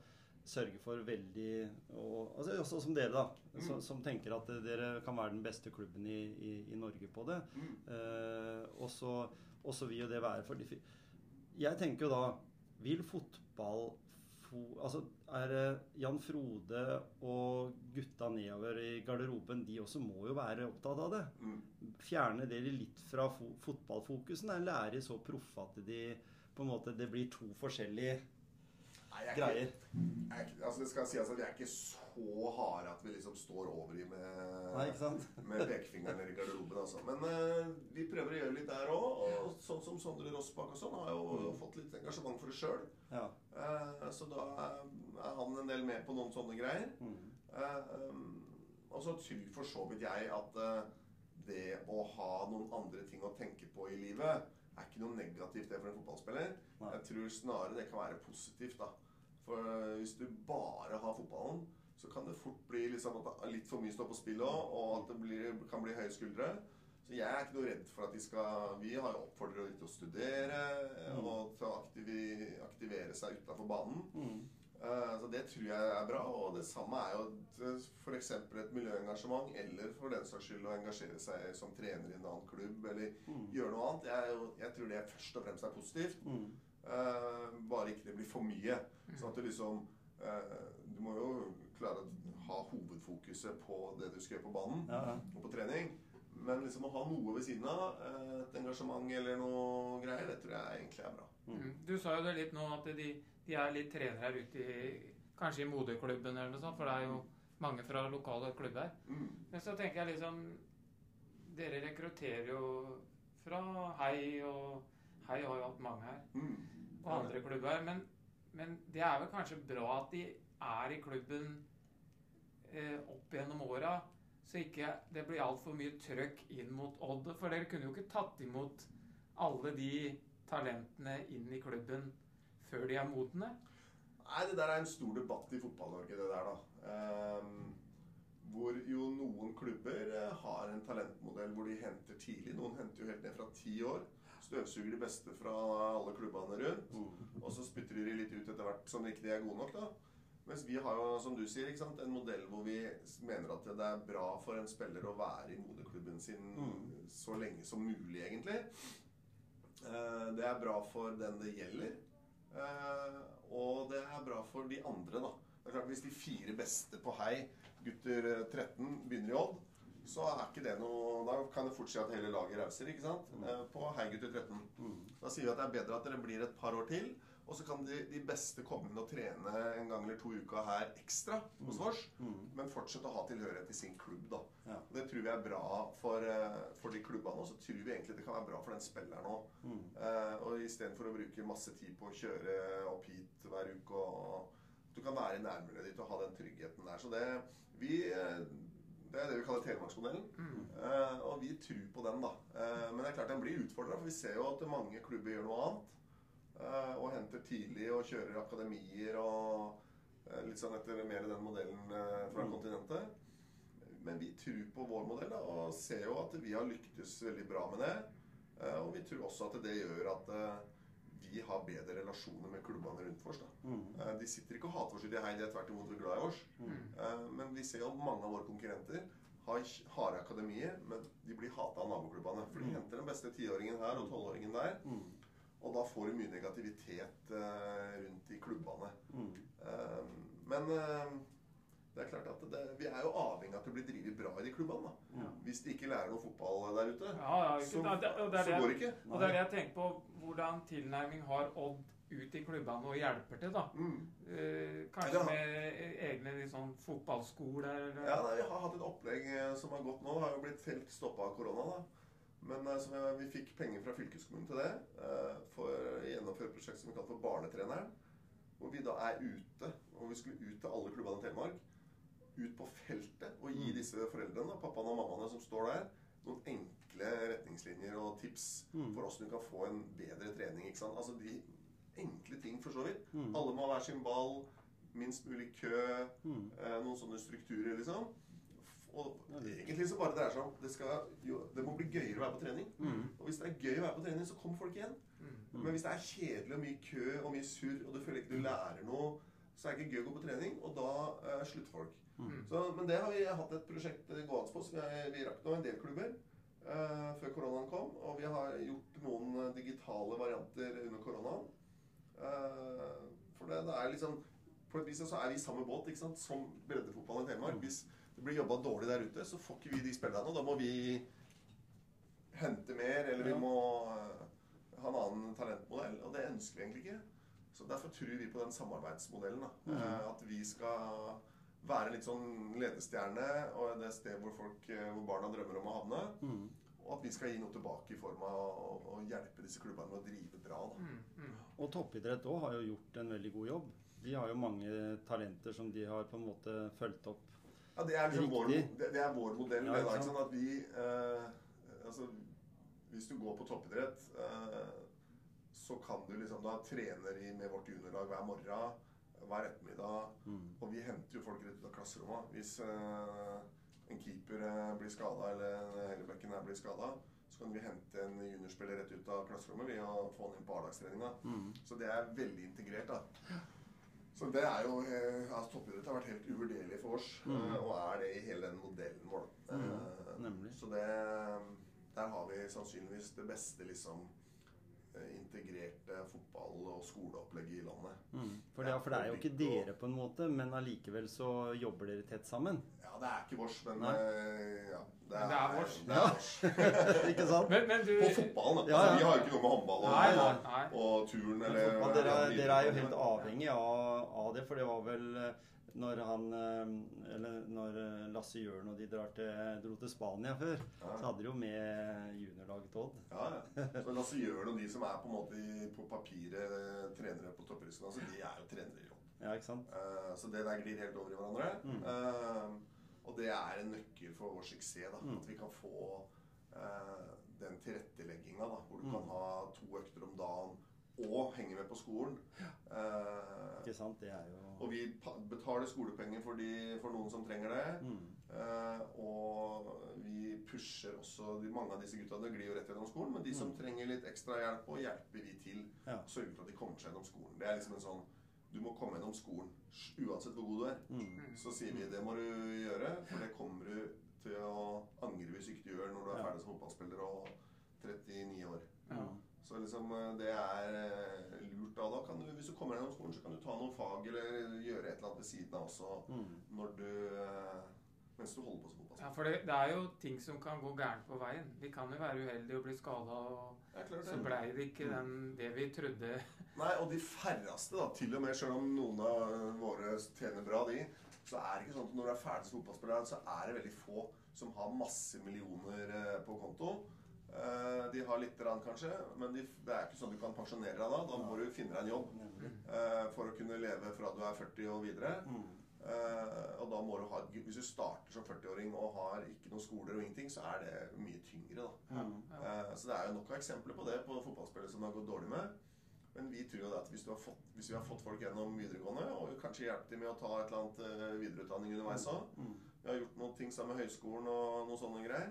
sørger for veldig og, altså Også som dere, da. Mm. Som, som tenker at dere kan være den beste klubben i, i, i Norge på det. Mm. Eh, og så vil jo det være for de Jeg tenker jo da Vil fotball fo, Altså er Jan Frode og gutta nedover i garderoben, de også må jo være opptatt av det. Mm. Fjerne dere litt fra fo fotballfokusen? Er de så proffe at de på en måte det blir to forskjellige Nei, jeg er greier? Ikke, jeg altså det skal sies at vi er ikke så harde at vi liksom står over i med, Nei, med pekefingeren nede i garderoben. Altså. Men uh, vi prøver å gjøre litt der òg. Og sånn som Sondre Rossbakk og sånn har jo Mm. fått litt engasjement for det sjøl. Ja. så da er han en del med på noen sånne greier. Mm. Uh, um, og så tror for så vidt jeg at det å ha noen andre ting å tenke på i livet er ikke noe negativt det for en fotballspiller. Nei. Jeg tror snarere det kan være positivt. da. For eh, hvis du bare har fotballen, så kan det fort bli liksom at litt for mye står på spill òg, og at det blir, kan bli høye skuldre. Så jeg er ikke noe redd for at de skal Vi har jo oppfordret dem til å studere Mm. og til å aktivere seg utafor banen. Mm. Eh, Så det tror jeg er bra. Og det samme er jo f.eks. et miljøengasjement, eller for den saks skyld å engasjere seg som trener i en annen klubb, eller Mm. gjøre noe annet. Jeg, jeg tror det først og fremst er positivt. Mm. Eh, bare ikke det blir for mye. Sånn at du liksom eh, Du må jo klare å ha hovedfokuset på det du skal gjøre på banen Ja, ja. og på trening. Men liksom å ha noe ved siden av, eh, et engasjement eller noe greier, det tror jeg egentlig er bra. Mm. Du sa jo det litt nå at de, de er litt trenere her ute i Kanskje i moderklubben eller noe sånt, for det er jo mange fra lokale klubber. Mm. Men så tenker jeg liksom Dere rekrutterer jo fra Hei, og Hei har jo hatt mange her. Mm. Og andre klubber. Men, men det er vel kanskje bra at de er i klubben eh, opp gjennom åra, så ikke det blir altfor mye trøkk inn mot Odd. For dere kunne jo ikke tatt imot alle de talentene inn i klubben før de er modne. Nei, det der er en stor debatt i Fotball-Norge, det der, da. Um, hvor jo noen klubber eh, har en talentmodell hvor de henter tidlig. Noen henter jo helt ned fra ti år. Støvsuger de beste fra alle klubbene rundt. Mm. Og så spytter de litt ut etter hvert som ikke de er gode nok, da. Mens vi har jo, som du sier, sant, en modell hvor vi mener at det er bra for en spiller å være i moderklubben sin Mm. så lenge som mulig, egentlig. Eh, Det er bra for den det gjelder. Eh, Og det er bra for de andre, da. Det er klart Hvis de fire beste på hei, gutter eh, 13, begynner i Odd, så er ikke det noe Da kan det fort si at hele laget rauser, ikke sant? Eh, På hei, gutter 13. Mm. Da sier vi at det er bedre at dere blir et par år til. Og så kan de, de beste komme inn og trene en gang eller to uker uka her ekstra hos oss. Mm. Men fortsette å ha tilhørighet til sin klubb, da. Ja. Det tror vi er bra for, eh, for de klubbene. Og så tror vi egentlig det kan være bra for den spilleren òg. Mm. Eh, og istedenfor å bruke masse tid på å kjøre opp hit hver uke og Du kan være i nærmiljøet ditt og ha den tryggheten der. Så det vi eh, det er det vi kaller telemarksmodellen. Mm. Eh, og vi tror på den, da. Eh, men det er klart den blir utfordra, for vi ser jo at mange klubber gjør noe annet. Eh, og henter tidlig og kjører akademier og eh, litt sånn etter mer den modellen eh, fra Mm. kontinentet. Men vi tror på vår modell da, og ser jo at vi har lyktes veldig bra med det. Og vi tror også at det gjør at vi har bedre relasjoner med klubbene rundt oss. Mm. De sitter ikke og hater oss i de hei, de er tvert imot glad i oss. Mm. Men vi ser jo at mange av våre konkurrenter har harde akademier, men de blir hata av naboklubbene. For de Mm. henter den beste tiåringen her og tolvåringen der, Mm. Og da får du mye negativitet eh, rundt i klubbene. Mm. Eh, Men eh, det er klart at det, vi er jo avhengig av at det blir drevet bra i de klubbene. da. Ja. Hvis de ikke lærer noe fotball der ute, Ja, ja, så, da, det, og det så det, går det ikke. og det er det jeg tenker på. Hvordan tilnærming har Odd ut i klubbene og hjelper til, da? Mm. Eh, kanskje Ja. med egne litt sånn fotballskoler eller Ja, nei, Vi har hatt et opplegg eh, som har gått nå. Det har jo blitt helt stoppa av korona. da. Men eh, vi, vi fikk penger fra fylkeskommunen til det. eh, For å gjennomføre et prosjekt som vi kaller for Barnetreneren. Hvor vi da er ute. Og vi skulle ut til alle klubbene i Telemark. Ut på feltet og gi Mm. disse foreldrene, pappaene og mammaene som står der, noen enkle enkle retningslinjer og tips Mm. for åssen du kan få en bedre trening. ikke sant? Altså de enkle ting, for så vidt. Mm. Alle må ha hver sin ball, minst mulig kø, Mm. eh, noen sånne strukturer, liksom. Og egentlig så bare dreier seg om det, skal, jo, det må bli gøyere å være på trening. Mm. Og hvis det er gøy å være på trening, så kommer folk igjen. Mm. Men hvis det er kjedelig og mye kø og mye surr, og du føler ikke du lærer noe, så er det ikke gøy å gå på trening, og da uh, slutter folk. Mm. Så, men det har vi hatt et prosjekt gående på, så vi, vi rakk nå en del klubber Uh, før koronaen kom. Og vi har gjort noen eh, digitale varianter under koronaen. Uh, for det, det er liksom På et vis så er vi i samme båt ikke sant? som breddefotballen i Telemark. Hvis det blir jobba dårlig der ute, så får ikke vi de spillerne. Og da må vi hente mer, eller vi Ja. må eh, ha en annen talentmodell. Og det ønsker vi egentlig ikke. Så derfor tror vi på den samarbeidsmodellen. Da. Mhm. Eh, At vi skal være litt sånn ledestjerne og det sted hvor, folk, eh, hvor barna drømmer om å havne. Mm. Og at vi skal gi noe tilbake i form av å, å hjelpe disse klubbene med å drive bra. Da. Mm. Mm. Og toppidrett òg har jo gjort en veldig god jobb. De har jo mange talenter som de har på en måte fulgt opp. Ja, det er liksom vår, det, det er vår modell. Ja, det, sånn? At vi eh, Altså, hvis du går på toppidrett, eh, så kan du liksom Da trener vi med vårt juniorlag hver morgen, hver ettermiddag. Mm. Og vi henter jo folk rett ut av klasserommet. Hvis eh, en keeper eh, blir skada, eller en hellebekken her blir skada, så kan vi hente en juniorspiller rett ut av klasserommet ved å få han inn på A-lagstreninga. Mm. Så det er veldig integrert, da. Så det er jo eh, altså Toppidrett har vært helt uvurderlig for oss, Mm. eh, og er det i hele den modellen vår. Mm, Uh, nemlig. Så det Der har vi sannsynligvis det beste liksom eh, integrerte fotball- og skoleopplegget i landet. Mm. For, det, for det er jo ikke dere på en måte, men allikevel så jobber dere tett sammen. Ja, det er ikke vårs, men Nei. eh, ja, det Men det er vårs. Det er vårs. ikke sant? Men, men du På fotballen, da. Ja, ja. Altså, vi har jo ikke noe med håndball og, Nei, nei, nei. og turn eller Ja, dere, er- dere er jo helt avhengig av, av det, for det var vel eh, når han eh, Eller når eh, Lasse Jørn og de drar til, dro til Spania før, Ja. så hadde de jo med juniorlaget Odd. Ja, ja. Så Lasse Jørn og de som er på en måte på papiret eh, trenere på topprisken, altså, de er jo trenere i jobb. Ja, ikke sant? Eh, så det der glir helt over i hverandre. Mm. Eh, og det er en nøkkel for vår suksess. da, Mm. At vi kan få eh, den tilrettelegginga hvor du Mm. kan ha to økter om dagen og henger med på skolen. Eh, Ikke sant? Det er jo og vi betaler skolepenger for, de, for noen som trenger det. mm. Eh, og vi pusher også de, Mange av disse gutta det glir jo rett gjennom skolen, men de som Mm. trenger litt ekstra hjelp, og hjelper vi til. Ja. Sørger for at de kommer seg gjennom skolen. Det er liksom en sånn Du må komme gjennom skolen uansett hvor god du er. Mm. Så sier vi det må du gjøre, for det kommer du til å angre hvis ikke du gjør når du er Ja. ferdig som fotballspiller og 39 år. Ja. Så liksom eh, det er eh, lurt da. da kan du, Hvis du kommer gjennom skolen, så kan du ta noen fag eller gjøre et eller annet ved siden av også Mm. når du eh, mens du holder på som fotballspiller. Ja, for det, det er jo ting som kan gå gærent på veien. Vi kan jo være uheldige og bli skada, og så blei det ikke den, det vi trodde. Nei, og de færreste, da, til og med selv om noen av våre tjener bra, de, så er det ikke sånn at når du er ferdig som fotballspiller, så er det veldig få som har masse millioner på konto. Eh, De har litt rann, kanskje, men de, det er ikke sånn du kan pensjonere deg da. Da må du finne deg en jobb eh, for å kunne leve fra du er 40 og videre. Eh, og da må du ha, Hvis du starter som 40-åring og har ikke noen skoler og ingenting, så er det mye tyngre. da. Mm. Ja. Eh, Så det er jo nok av eksempler på det på fotballspillere som det har gått dårlig med. Men vi tror jo det at hvis, du har fått, hvis vi har fått folk gjennom videregående, og kanskje hjulpet dem med å ta et eller annet videreutdanning underveis òg Mm. Vi har gjort noen ting sammen med høyskolen og noen sånne greier.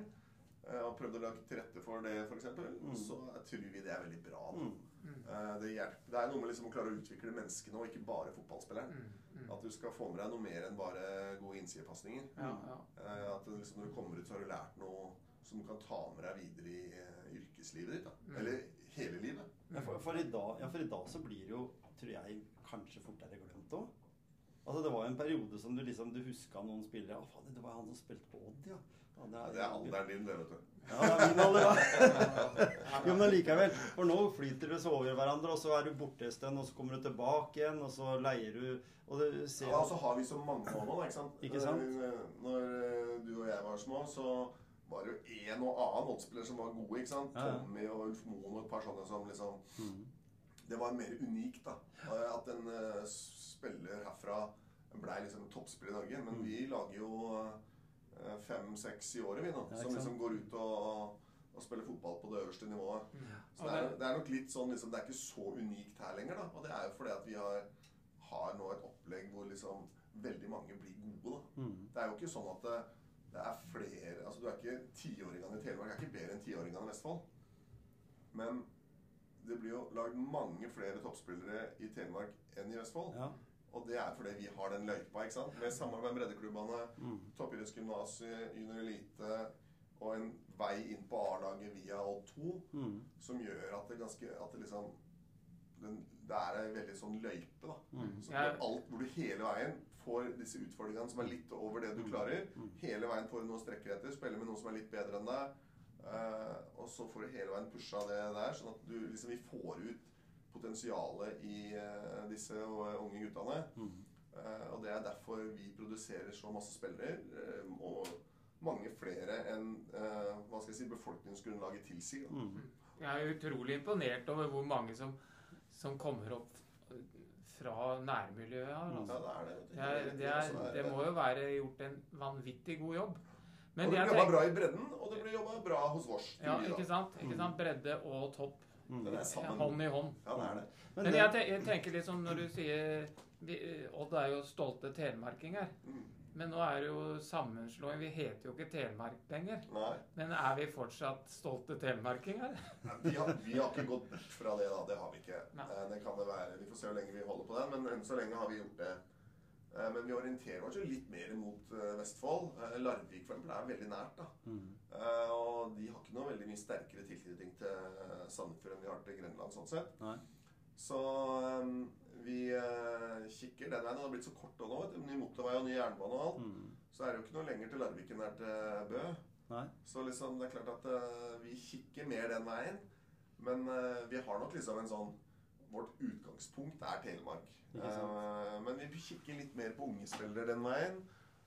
Eh, Og prøvd å lage til rette for det, f.eks. Mm. Så tror vi det er veldig bra. Mm. Mm. Eh, Det, hjelper. det er noe med liksom å klare å utvikle menneskene, og ikke bare fotballspilleren. Mm. Mm. At du skal få med deg noe mer enn bare gode innsidepasninger. Ja, ja. Eh, At liksom, når du kommer ut, så har du lært noe som du kan ta med deg videre i yrkeslivet ditt. Da. Mm. Eller hele livet. Ja, for, for, i dag, ja, for i dag så blir det jo, tror jeg, kanskje fortere glemt òg. Altså, det var jo en periode som du liksom du huska noen spillere Å, fader, det var han som spilte på Odd, ja. Ja det er alderen din, det, vet du. Ja, det er min alder, da. jo, men allikevel. For nå flyter dere så over hverandre, og så er du borte en stund, og så kommer du tilbake igjen, og så leier du Og du ser Ja, og så har vi så mange år nå, da, ikke sant? Ikke sant? Eh, Når eh, du og jeg var små, så var det jo en og annen oddspiller som var gode. ikke sant? Ja, ja. Tommy og Ulf Moen og et par sånne som liksom Mm. Det var mer unikt, da. Eh, At en spiller herfra blei liksom toppspiller i Norge. Men Mm. vi lager jo fem-seks i året, vi nå. Som liksom går ut og og spiller fotball på det øverste nivået. Mm. Så det er, det er nok litt sånn liksom, Det er ikke så unikt her lenger, da. Og det er jo fordi at vi har, har nå et opplegg hvor liksom veldig mange blir gode, da. Mm. Det er jo ikke sånn at det, det er flere Altså, du er ikke tiåringene i Telemark er ikke bedre enn tiåringene i Vestfold. Men det blir jo lagd mange flere toppspillere i Telemark enn i Vestfold. Ja. Og det er fordi vi har den løypa, ikke sant? Med samarbeid med breddeklubbene, Mm. toppidrettsgymnaset, junior elite og en vei inn på A-laget via Odd2 Mm. som gjør at det ganske At det liksom den, Det er ei veldig sånn løype, da. Mm. Så Jeg- alt, hvor du hele veien får disse utfordringene som er litt over det du klarer. Mm. Hele veien får du noen strekker etter, spiller med noen som er litt bedre enn deg. Uh, og så får du hele veien pusha det der, sånn at du liksom vi får ut potensialet i eh, disse eh, unge guttene. Mm. Eh, og det er derfor vi produserer så masse spillere. og mange flere enn hva skal jeg si, befolkningsgrunnlaget tilsier. Mm. Jeg er utrolig imponert over hvor mange som, som kommer opp fra nærmiljøet her. Ja, Altså. det er det. Det, er, det, er, det må jo være gjort en vanvittig god jobb. og det blir jobba bra i bredden, og det blir jobba bra hos vårs. Ja, ikke sant? Ikke sant? Bredde og topp. Mm. Den er sammen. Hånd i hånd. Ja, det er det. Men Men det- jeg, jeg tenker liksom når du sier vi, Odd er jo stolte telemarkinger. Mm. Men nå er det jo sammenslåing. Vi heter jo ikke Telemark lenger. Nei. Men er vi fortsatt stolte telemarkinger? Vi har, vi har ikke gått bort fra det, da. Det har vi ikke. Nei. Eh, Det kan det være. Vi får se hvor lenge vi holder på den, men enn så lenge har vi gjort det. Eh, Men vi orienterer oss jo litt mer mot eh, Vestfold. Eh, Larvik for eksempel er veldig nært. da. Mm. Og de har ikke noe veldig mye sterkere tilknytning til Sandefjord enn vi har til Grenland. sånn sett. Nei. Så vi kikker den veien. Det har blitt så kort nå. Ny motorvei og ny jernbane og alt. Mm. Så er det jo ikke noe lenger til Larvik enn det er til Bø. Nei. Så liksom, det er klart at vi kikker mer den veien. Men vi har nok liksom en sånn Vårt utgangspunkt er Telemark. Eh, men vi kikker litt mer på unge spillere den veien.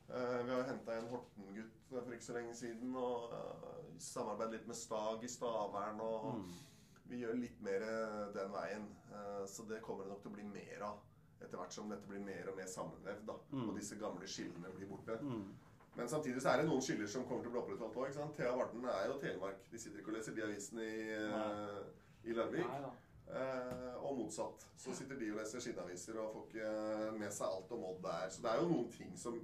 Eh, vi har henta en Horten-gutt for ikke så lenge siden. Og uh, samarbeidet litt med Stag i Stavern. Og Mm. vi gjør litt mer eh, den veien. Eh, så det kommer det nok til å bli mer av. Etter hvert som dette blir mer og mer sammenvevd. da, Mm. Og disse gamle skillene blir borte. Mm. Men samtidig så er det noen skiller som kommer til å bli opprettholdt òg. Thea Varden er jo Telemark. De sitter ikke og leser de avisene i, eh, i Larvik. Nei. Eh, motsatt. Så sitter de og leser skinneaviser og får ikke med seg alt om Odd der. Så det er jo noen ting som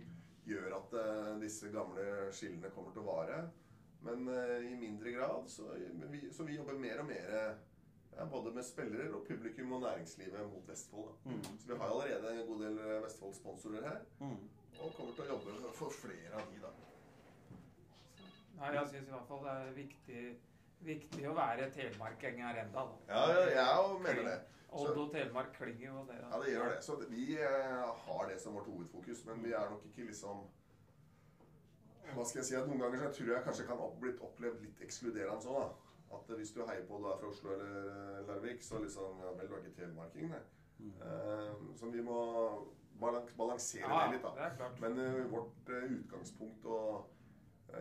gjør at eh, disse gamle skillene kommer til å vare. Men eh, i mindre grad. Så vi, så vi jobber mer og mer ja, både med spillere og publikum og næringslivet mot Vestfold. Da. Mm. Så vi har allerede en god del Vestfold-sponsorer her. Mm. Og kommer til å jobbe for flere av de, da. Nei, jeg syns i hvert fall det er viktig, viktig å være telemarkinger enda. da. Ja, jeg, mener det. Odd og Telemark klinger jo det. Ja, det gjør det. Så vi eh, har det som vårt hovedfokus, men vi er nok ikke liksom Hva skal jeg si? at Noen ganger så tror jeg kanskje kan opp, blitt opplevd litt ekskluderende sånn. da. At hvis du heier på du er fra Oslo eller Larvik, så liksom Ja vel, du er ikke telemarking, nei. Eh, så vi må balansere Ja, det litt, da. det. Men eh, vårt utgangspunkt og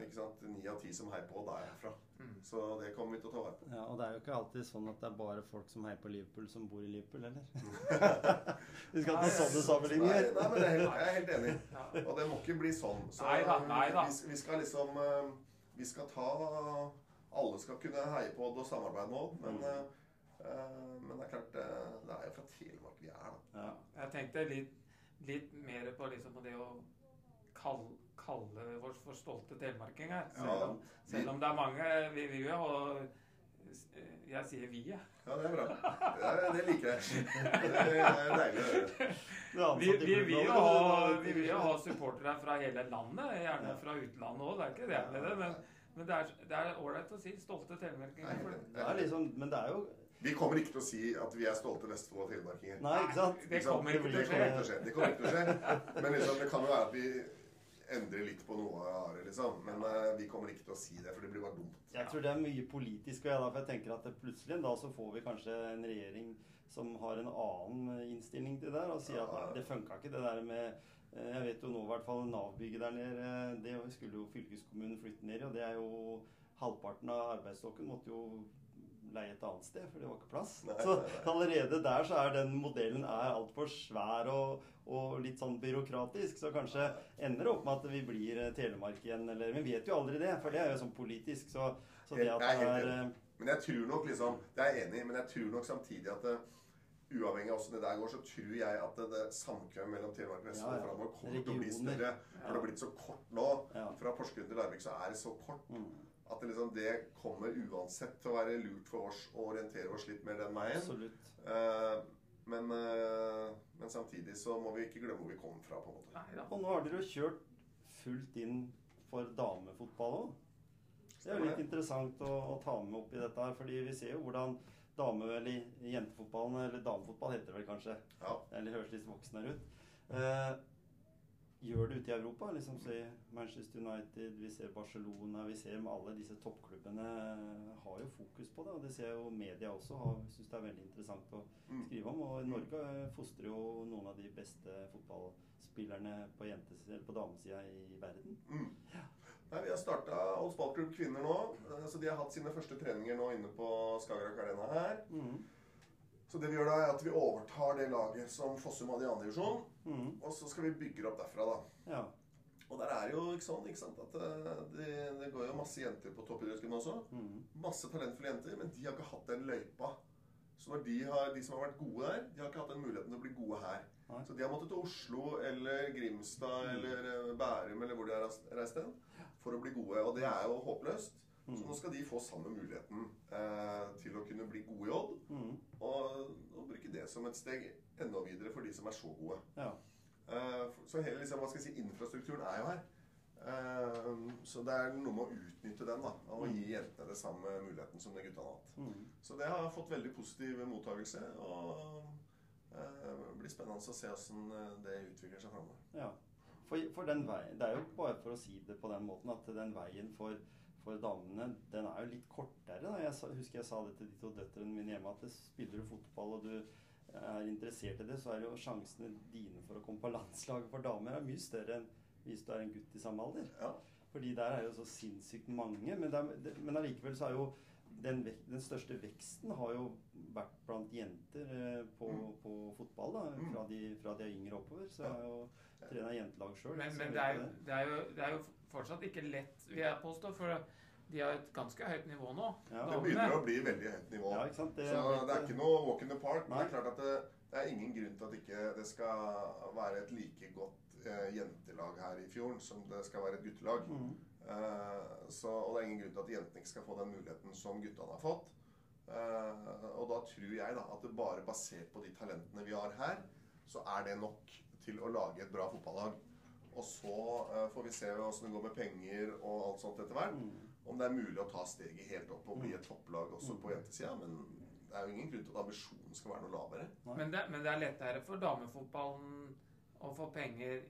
ikke sant, ni av ti som heier på, der er fra. Mm. Så det kommer vi til å ta vare på. Ja, og det er jo ikke alltid sånn at det er bare folk som heier på Liverpool, som bor i Liverpool, heller. Vi skal ikke ha sånne sammenligninger. nei, men det er helt, jeg er helt enig. Og det må ikke bli sånn. Så Nei da, nei da. Vi, vi skal liksom eh, Vi skal ta Alle skal kunne heie på Odd og samarbeide med Odd, men, Mm. eh, eh, men det er klart eh, Det er jo fra Telemark vi er, da. Ja. Jeg tenkte litt, litt mer på, liksom, på det å kalle, kalle oss for stolte telemarkinger. Selv, om- selv om det er mange Vi vil jo ha Jeg sier vi, jeg. Ja, det er bra. Det, det liker jeg. Det er deilig å høre. Er Vi, vi, vil jo ha, og vi vil jo ha supportere fra hele landet, gjerne fra utlandet òg. Det er ikke det med det. Men, men det er det ålreit å si stolte telemarkinger. for det- Det er liksom, men det er jo Vi kommer ikke til å si at vi er stolte Vestfold og telemarkinger. Nei, ikke sant? Det kommer ikke til å skje. Det kommer ikke til å skje. Men liksom, det kan jo være at vi endrer litt på noe av det, liksom. Men eh, vi kommer ikke til å si det, for det blir bare dumt. Jeg tror det er mye politisk, og jeg, for jeg tenker at plutselig da så får vi kanskje en regjering som har en annen innstilling til det der, og sier at nei, det funka ikke det der med eh, Jeg vet jo nå i hvert fall Nav-bygget der nede, det skulle jo fylkeskommunen flytte ned i, og det er jo halvparten av arbeidsstokken måtte jo leie et annet sted, for det var ikke plass. Nei, så nei, nei. allerede der så er den modellen er altfor svær og, og litt sånn byråkratisk. Så kanskje ender det opp med at vi blir eh, Telemark igjen, eller Vi vet jo aldri det, for det er jo sånn politisk. Så, så det at det er eh, Men jeg tror nok liksom Det er jeg enig i, men jeg tror nok samtidig at det, Uavhengig av hvordan det der går, så tror jeg at det, det samkvem mellom Telemark og Vestfold Ja, ja. framover kommer til å bli større. For det har blitt så kort nå. Ja. Fra Porsgrunn til Larvik så er det så kort mm, at det, liksom, det kommer uansett til å være lurt for oss å orientere oss litt mer den veien. Absolutt. Eh, men, eh, men samtidig så må vi ikke glemme hvor vi kom fra. på en måte. Nei. Og nå har dere jo kjørt fullt inn for damefotball òg. Det er jo litt interessant å, å ta med opp i dette her, fordi vi ser jo hvordan dame- eller jentefotballen, eller damefotball heter det vel kanskje, Ja. eller høres litt voksnere ut, eh, gjør det ute i Europa. liksom se Manchester United, vi ser Barcelona, vi ser med alle disse toppklubbene har jo fokus på det. Og det ser jo media også har syns det er veldig interessant å Mm. skrive om. Og Norge fostrer jo noen av de beste fotballspillerne på, jentes- på damesida i verden. Mm. Nei, Vi har starta Olds ballklubb kvinner nå. Så De har hatt sine første treninger nå inne på Skagerrak Arena her. Mm. Så det vi gjør da er at vi overtar det laget som Fossum hadde i andre divisjon. Mm. Og så skal vi bygge opp derfra, da. Ja. Og der er jo ikke sånn ikke sant, at eh, det, det går jo masse jenter på toppidrettsklubben også. Mm. Masse talentfulle jenter, men de har ikke hatt den løypa. Så når de, har, de som har vært gode der, de har ikke hatt den muligheten til å bli gode her. Nei. Så de har måttet til Oslo eller Grimstad eller eh, Bærum eller hvor de har reist hen for å bli gode. Og det er jo håpløst. Så nå skal de få samme muligheten eh, til å kunne bli gode i Odd. Mm. Og, og bruke det som et steg enda videre for de som er så gode. Ja. Eh, så hele liksom, hva skal jeg si, infrastrukturen er jo her. Eh, så det er noe med å utnytte den da, og gi jentene det samme muligheten som det gutta har hatt. Mm. Så det har fått veldig positiv mottakelse. Og eh, det blir spennende å se hvordan det utvikler seg framover. Ja. For, for den veien, Det er jo bare for å si det på den måten at den veien for, for damene den er jo litt kortere. Da. Jeg sa, husker jeg sa det til de to døtrene mine hjemme at spiller du fotball og du er interessert i det, så er jo sjansene dine for å komme på landslaget for damer er mye større enn hvis du er en gutt i samme alder. Ja. Fordi der er jo så sinnssykt mange. Men, det er, men allikevel så er jo den, vek, den største veksten har jo vært blant jenter eh, på, Mm. på fotball. da, Mm. Fra de, fra de er yngre oppover. Så jeg har jo trena jentelag sjøl. Men, men det, er jo, det, er jo, det er jo fortsatt ikke lett, vil jeg påstå, for de har et ganske høyt nivå nå. Ja. Det begynner å bli veldig høyt nivå. Ja, ikke sant? Det så det er ikke noe walk in the park. Men det er klart at det, det er ingen grunn til at ikke det skal være et like godt eh, jentelag her i fjorden som det skal være et guttelag. Mm. Eh, så, og det er ingen grunn til at jentene ikke skal få den muligheten som guttene har fått. Eh, og da tror jeg da at det bare basert på de talentene vi har her, så er det nok til å lage et bra fotballag. Og så eh, får vi se åssen det går med penger og alt sånt etter hvert. Mm. Om det er mulig å ta steget helt opp og bli et topplag også på jentesida. Men det er jo ingen grunn til at ambisjonen skal være noe lavere. Men det, men det er lettere for damefotballen å få penger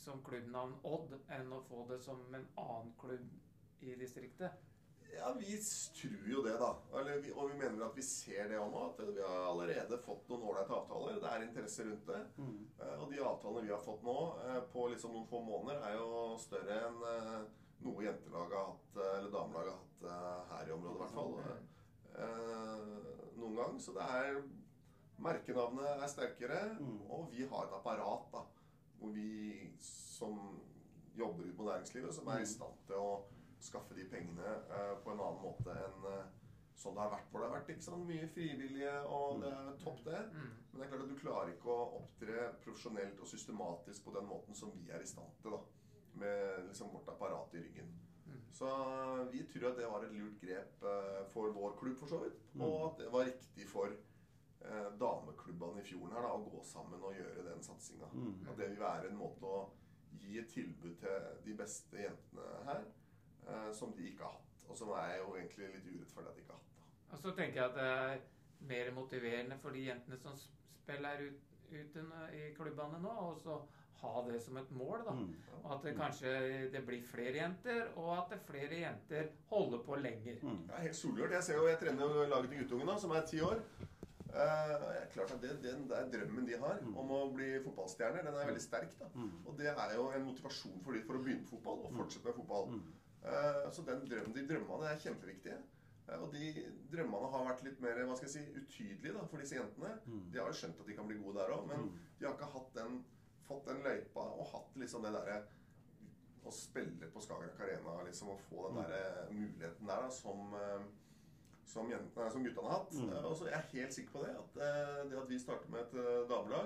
som klubbnavn Odd enn å få det som en annen klubb i distriktet. Ja, vi tror jo det, da. Eller, vi, og vi mener at vi ser det òg nå. At vi har allerede fått noen ålreite avtaler. Det er interesse rundt det. Mm. Eh, Og de avtalene vi har fått nå, eh, på liksom noen få måneder, er jo større enn eh, noe jentelaget har hatt, eller damelaget har hatt her i området, i hvert fall. Noen gang. Så det er Merkenavnet er sterkere, Mm. og vi har et apparat da, hvor vi som jobber ut mot næringslivet, som er Mm. i stand til å skaffe de pengene eh, på en annen måte enn eh, sånn det har vært. For det har vært ikke sant, mye frivillige, og det er topp, det. Mm. Men det er klart at du klarer ikke å opptre profesjonelt og systematisk på den måten som vi er i stand til, da. Med liksom vårt apparat i ryggen. Mm. Så vi tror at det var et lurt grep eh, for vår klubb, for så vidt. Mm. Og at det var riktig for eh, dameklubbene i fjorden her da, å gå sammen og gjøre den satsinga. Mm. At det vil være en måte å gi et tilbud til de beste jentene her, eh, som de ikke har hatt. Og som er jo egentlig litt urettferdig at de ikke har hatt. da. Og så tenker jeg at det er mer motiverende for de jentene som spiller ut, ute i klubbene nå, og så ha det som et mål. da. Mm. Og at det kanskje det blir flere jenter, og at det flere jenter holder på lenger. Mm. Det er helt solgjort. Jeg ser jo, jeg trener jo laget til guttungen, da, som er ti år. Eh, klart at det, den der drømmen de har Mm. om å bli fotballstjerner, den er veldig sterk. da. Mm. Og det er jo en motivasjon for dem for å begynne på fotball og fortsette med fotball. Eh, så den drømmen de drømmene er kjempeviktig. Eh, Og de drømmene har vært litt mer hva skal jeg si, utydelige da, for disse jentene. Mm. De har jo skjønt at de kan bli gode der òg, men Mm. de har ikke den, fått den løypa og hatt liksom det derre å spille på Skagerrak Arena liksom, og få den Mm. der muligheten der da, som, eh, som, jentene, som guttene har hatt. Mm. Og så er jeg helt sikker på det. At det at vi starter med et damelag,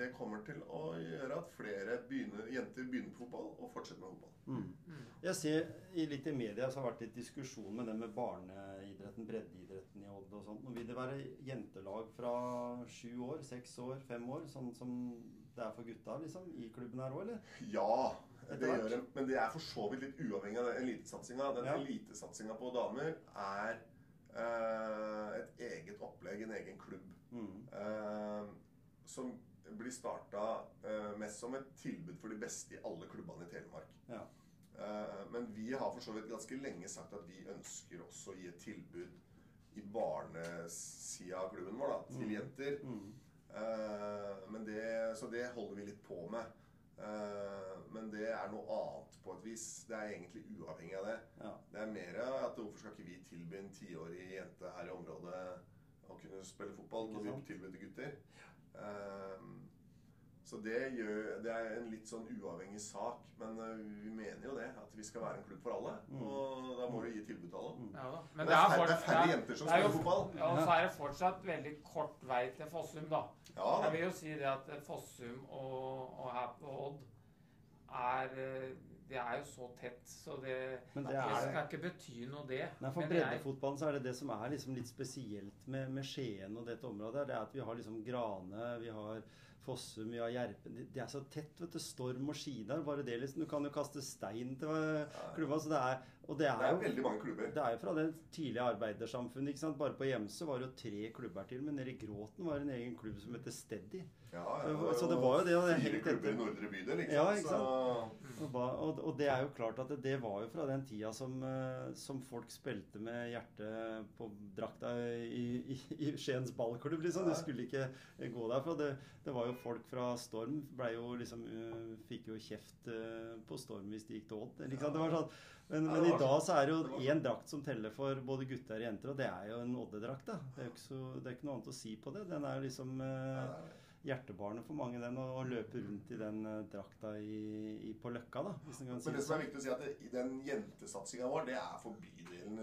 det kommer til å gjøre at flere begynner, jenter begynner på fotball og fortsetter med fotball. Mm. Mm. Jeg ser i litt i media så har det vært litt diskusjon med det med barneidretten, breddeidretten i Odd og sånt. Nå vil det være jentelag fra sju år, seks år, fem år, sånn som det er for gutta liksom, i klubben her òg, eller? Ja, det gjør det. Men det er for så vidt litt uavhengig av den elitesatsinga. Den Ja. elitesatsinga på damer er eh, et eget opplegg, en egen klubb. Mm. eh, som blir starta eh, mest som et tilbud for de beste i alle klubbene i Telemark. Ja. Eh, men vi har for så vidt ganske lenge sagt at vi ønsker også å gi et tilbud i barnesida av klubben vår da, til Mm. jenter. Mm. Eh, men det, så det holder vi litt på med. Eh, men det er noe annet på et vis. Det er egentlig uavhengig av det. Ja. Det er mer at hvorfor skal ikke vi tilby en tiårig jente her i området å kunne spille fotball Ikke sant? tilbyr til gutter? Eh, så det, gjør, det er en litt sånn uavhengig sak. Men eh, vi mener jo det, at vi skal være en klubb for alle. Mm. Og da må vi gi tilbud til alle. Mm. Ja. Men det er, færre, det er færre er- jenter som er spiller fotball. Ja, og så er det fortsatt veldig kort vei til Fossum, da. Ja, Jeg vil jo si det at Fossum og, og her på Odd er eh, Det er jo så tett, så det, Men det det er skal ikke bety noe, det. Nei, For breddefotballen så er det det som er liksom litt spesielt med, med Skien og dette området. Det er at vi har liksom Grane, vi har Fossum, vi har Gjerpen. Det, det er så tett. vet du, Storm og Skidar. Bare det liksom. Du kan jo kaste stein til eh, klubba. Så det er, og det det er er jo veldig mange klubber. det er jo fra det tidlige arbeidersamfunnet. ikke sant? Bare på Gjemse var det jo tre klubber til. Men nede i Gråten var det en egen klubb som heter Steady. Ja, Så- så det var jo det, fire klubber i Nordre bydel, ikke Ja, sant? ikke Så, Og, og, og det er jo klart at det, det var jo fra den tida som, eh, som folk spilte med hjertet på drakta i, i, i Skiens ballklubb, liksom. Du skulle ikke gå derfra. Det, det var jo folk fra Storm ble jo liksom eh, Fikk jo kjeft eh, på Storm hvis de gikk til Odd. Ikke sant? Det var sånn. Men, men i dag så er det jo var én drakt som teller for både gutter og jenter, og det er jo en Odde-drakt. da. Det er jo ikke, så, det er ikke noe annet å si på det. Den er jo liksom eh. Hjertebarnet for mange, den, å, løpe rundt i den eh, drakta i, i, på Løkka, da. Hvis en kan si Men det som er sånn. viktig å si, at det, i den jentesatsinga vår, det er for bydelen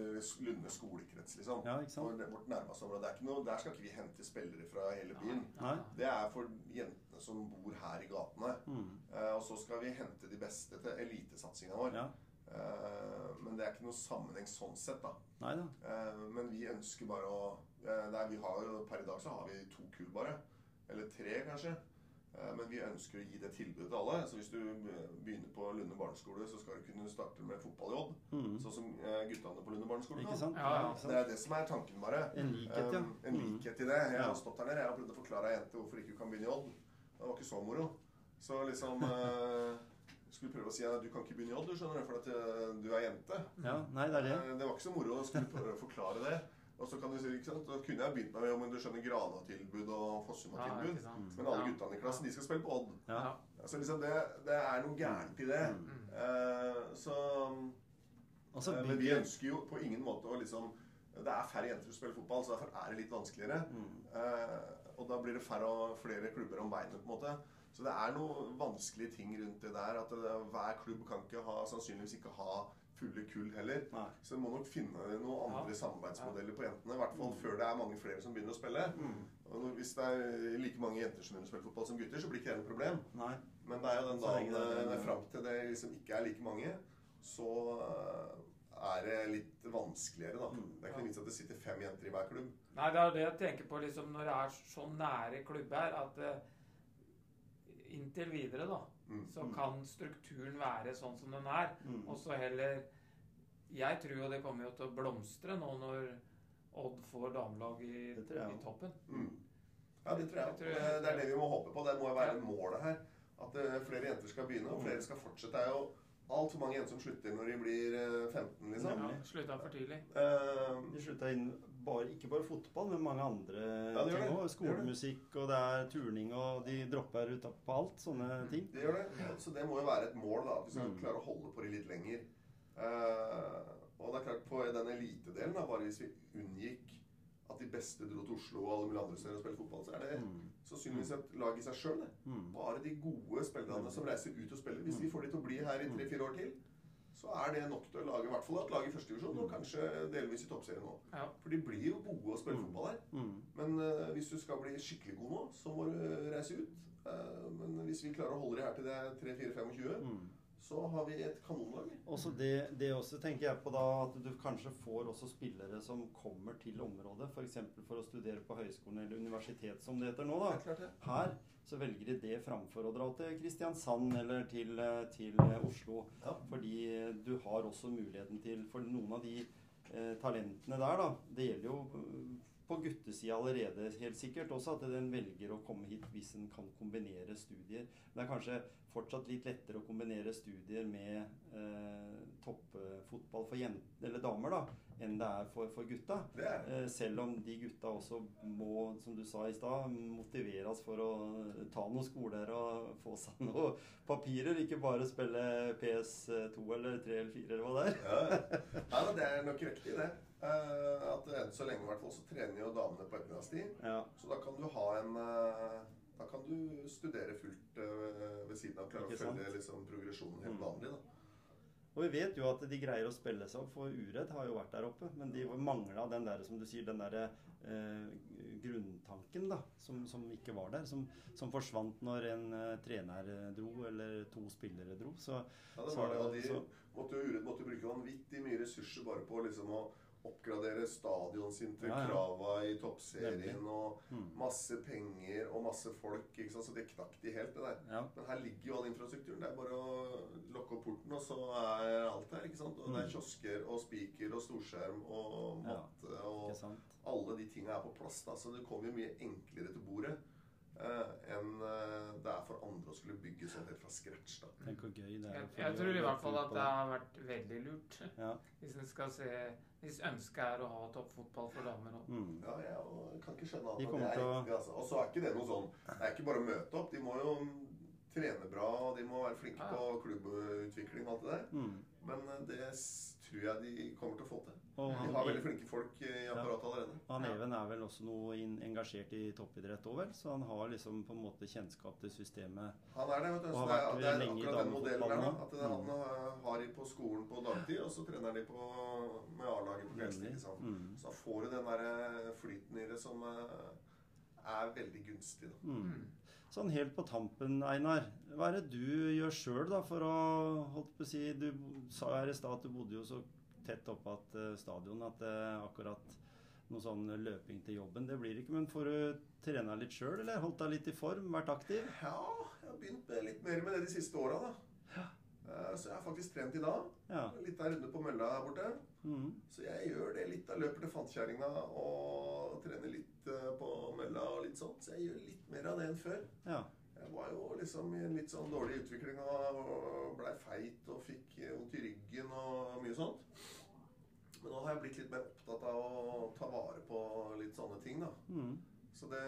Lunde skolekrets, liksom. Ja, ikke sant? For vårt nærmeste område. Det er ikke noe, der skal ikke vi hente spillere fra hele byen. Nei. Det er for jentene som bor her i gatene. Mm. Eh, og så skal vi hente de beste til elitesatsinga vår. Ja. Eh, men det er ikke noe sammenheng sånn sett, da. Nei. Eh, men vi ønsker bare å eh, nei, vi har Per i dag så har vi to kull bare. Eller tre, kanskje. Eh, men vi ønsker å gi det tilbudet til alle. Så hvis du begynner på Lunde barneskole, så skal du kunne starte med fotball i Odd. Mm. Sånn som eh, guttene på Lunde barneskole Ikke sant? Ja, ja. sant? Det er det som er tanken, bare. En likhet, ja. Um, en Mm. likhet i det. Jeg har stått her nede jeg har prøvd å forklare ei jente hvorfor ikke hun kan begynne i Odd. Det var ikke så moro. Så liksom eh, Skulle prøve å si at du kan ikke begynne i Odd, du skjønner, for at eh, du er jente. Ja, nei, det er det. Eh, Det var ikke så moro å skulle prøve å forklare det. Og så kan du si, ikke sant, Da kunne jeg begynt meg med om du skjønner Grana-tilbud og Ja, Fossum-tilbud. Ja. Men alle Ja. guttene i klassen de skal spille på Odd. Ja. Altså liksom det, det er noe gærent i det. Mm. Uh, så altså, så eh, Men vi ønsker jo på ingen måte å liksom Det er færre jenter som spiller fotball, så derfor er det litt vanskeligere. mm. Uh, og da blir det færre og flere klubber om beinet, på en måte. Så det er noen vanskelige ting rundt det der. At det, hver klubb kan ikke ha, sannsynligvis ikke ha fulle kull heller. Nei. Så vi må nok finne noen andre Ja. samarbeidsmodeller på jentene. I hvert fall Mm. før det er mange flere som begynner å spille. Mm. Og hvis det er like mange jenter som begynner å spille fotball som gutter, så blir ikke det noe problem. Nei. Men det er jo den dagen det er- det er fram til det liksom ikke er like mange, så eh, er det litt vanskeligere, da. Mm. Det er ikke noe vits at det sitter fem jenter i hver klubb. Nei, det er det jeg tenker på liksom, når det er så nære klubber, at uh, inntil videre, da. Så Mm. kan strukturen være sånn som den er. Mm. Og så heller Jeg tror jo det kommer jo til å blomstre nå når Odd får damelag i, jeg i toppen. Mm. Ja, det tror jeg. Det, tror- Det det er det vi må håpe på. Det må jo være målet her. At eh, flere jenter skal begynne, og flere skal fortsette. Det er jo altfor mange jenter som slutter når de blir eh, 15, liksom. Ja. Slutta for tidlig. Uh, De slutta inn bare, ikke bare fotball, men mange andre Ja, det gjør ting òg. Skolemusikk, og det er turning, og de dropper ut på alt. Sånne ting. det gjør det. Så det må jo være et mål, da. At vi skal Mm. klare å holde på det litt lenger. Eh, og det er klart, på den elitedelen, da, bare hvis vi unngikk at de beste dro til Oslo og alle mulige andre steder og spilte fotball, så er det Mm. sannsynligvis et lag i seg sjøl, det. Mm. Bare de gode spillerne som reiser ut og spiller. Hvis vi får de til å bli her i tre-fire år til, så er det nok til å lage i hvert fall et lag i førstedivisjon, og kanskje delvis i toppserien nå. Ja. For de blir jo gode å spille Mm. fotball her. Mm. Men uh, hvis du skal bli skikkelig god nå, så må du reise ut. Uh, men hvis vi klarer å holde det her til det er 3-4-25, Mm. Så har vi et kanonlag. Også det, det også tenker jeg på da at du kanskje får også spillere som kommer til området, f.eks. For, for å studere på høyskolen eller universitet, som det heter nå. da. Er. Her så velger de det framfor å dra til Kristiansand eller til, til Oslo. Ja. Fordi du har også muligheten til For noen av de eh, talentene der, da Det gjelder jo eh, på guttesida allerede helt sikkert også at en velger å komme hit hvis en kan kombinere studier. Det er kanskje fortsatt litt lettere å kombinere studier med eh, toppfotball for jenter, eller damer da, enn det er for, for gutta. Det. Eh, selv om de gutta også må, som du sa i stad, motiveres for å ta noen skoler og få seg noen papirer. Ikke bare spille PS2 eller 3 eller 4 eller hva det er. Ja, ja det er nok riktig, det. Eh, at enn så lenge i hvert fall så trener jo damene på ettermiddagstid. Ja. Så da kan du ha en eh, Da kan du studere fullt eh, ved siden av. Klare å følge liksom, progresjonen helt Mm. vanlig. da. Og vi vet jo at de greier å spille seg opp, for Uredd har jo vært der oppe. Men de mangla den der, som du sier, den derre eh, grunntanken, da. Som, som ikke var der. Som, som forsvant når en eh, trener dro, eller to spillere dro. Så Ja, det Så- var det, og de måtte Uredd måtte bruke vanvittig mye ressurser bare på liksom å oppgradere stadion sin til Ja, ja. krava i toppserien og mm, masse penger og masse folk. ikke sant? Så det knakk de helt, det der. ja. Men her ligger jo all infrastrukturen. Det er bare å lukke opp porten, og så er alt her. ikke sant? Og det er Mm. kiosker og spiker og storskjerm og matte og alle de tinga er på plass. da, Så det kommer jo mye enklere til bordet enn eh, det er for andre å skulle bygge sånn helt fra scratch. da. Tenk hvor gøy det er. Jeg, jeg tror i hvert fall at det har vært veldig lurt. Ja. Hvis en skal se Hvis ønsket er å ha toppfotball for damer òg. Mm. Ja, jeg kan ikke skjønne enn det er å- riktig. altså. Og så er ikke det noe sånn Det er ikke bare å møte opp. De må jo trene bra, og de må være flinke Ja. på klubbutvikling og alt det der. Mm. Men eh, det tror jeg de kommer til å få til. Og De har veldig flinke folk i apparatet allerede. han Even er vel også noe engasjert i toppidrett òg, vel? Så han har liksom på en måte kjennskap til systemet. Han er det, vet du. Så det er, det er akkurat den modellen der, da. At det, også. han mm. har de på skolen på dagtid, og så trener de på, med A-laget på kveldstid. Liksom. Mm. Så da får du den der eh, flyten i det som eh, er veldig gunstig. Da. Mm. Sånn helt på tampen, Einar. Hva er det du gjør sjøl for å holdt på å si Du sa her i stad at du bodde jo så tett oppe at eh, stadion at det akkurat noe sånn løping til jobben, det blir ikke. Men får du trena litt sjøl, eller holdt deg litt i form? Vært aktiv? Ja, jeg har begynt litt mer med det de siste åra, da. Eh, Så jeg har faktisk trent i dag. Ja. Litt der runde på mølla her borte. Mm. Så jeg gjør det litt. av løper til fantkjerringa og trener litt eh, på mølla og litt sånt. Så jeg gjør litt mer av det enn før. ja. Jeg var jo liksom i en litt sånn dårlig utvikling og blei feit og fikk vondt i ryggen og mye sånt. Men nå har jeg blitt litt mer opptatt av å ta vare på litt sånne ting, da. Mm. Så det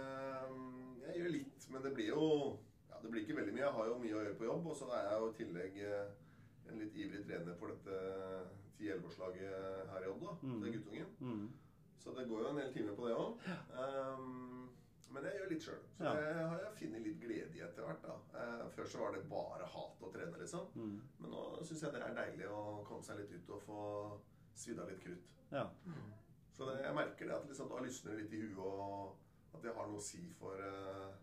mm, Jeg gjør litt, men det blir jo Ja, det blir ikke veldig mye. Jeg har jo mye å gjøre på jobb, og så er jeg jo i tillegg eh, en litt ivrig trener for dette 10-11-årslaget her i Odd, da. Mm. Det er guttungen. Mm. Så det går jo en del timer på det òg. men jeg gjør litt sjøl. Så Ja. jeg har jeg funnet litt glede i etter hvert. da. Eh, før så var det bare hat å trene, liksom. Mm. Men nå syns jeg det er deilig å komme seg litt ut og få svidd av litt krutt. Ja. Så det, jeg merker det at liksom, da lysner det litt i huet, og at jeg har noe å si for eh,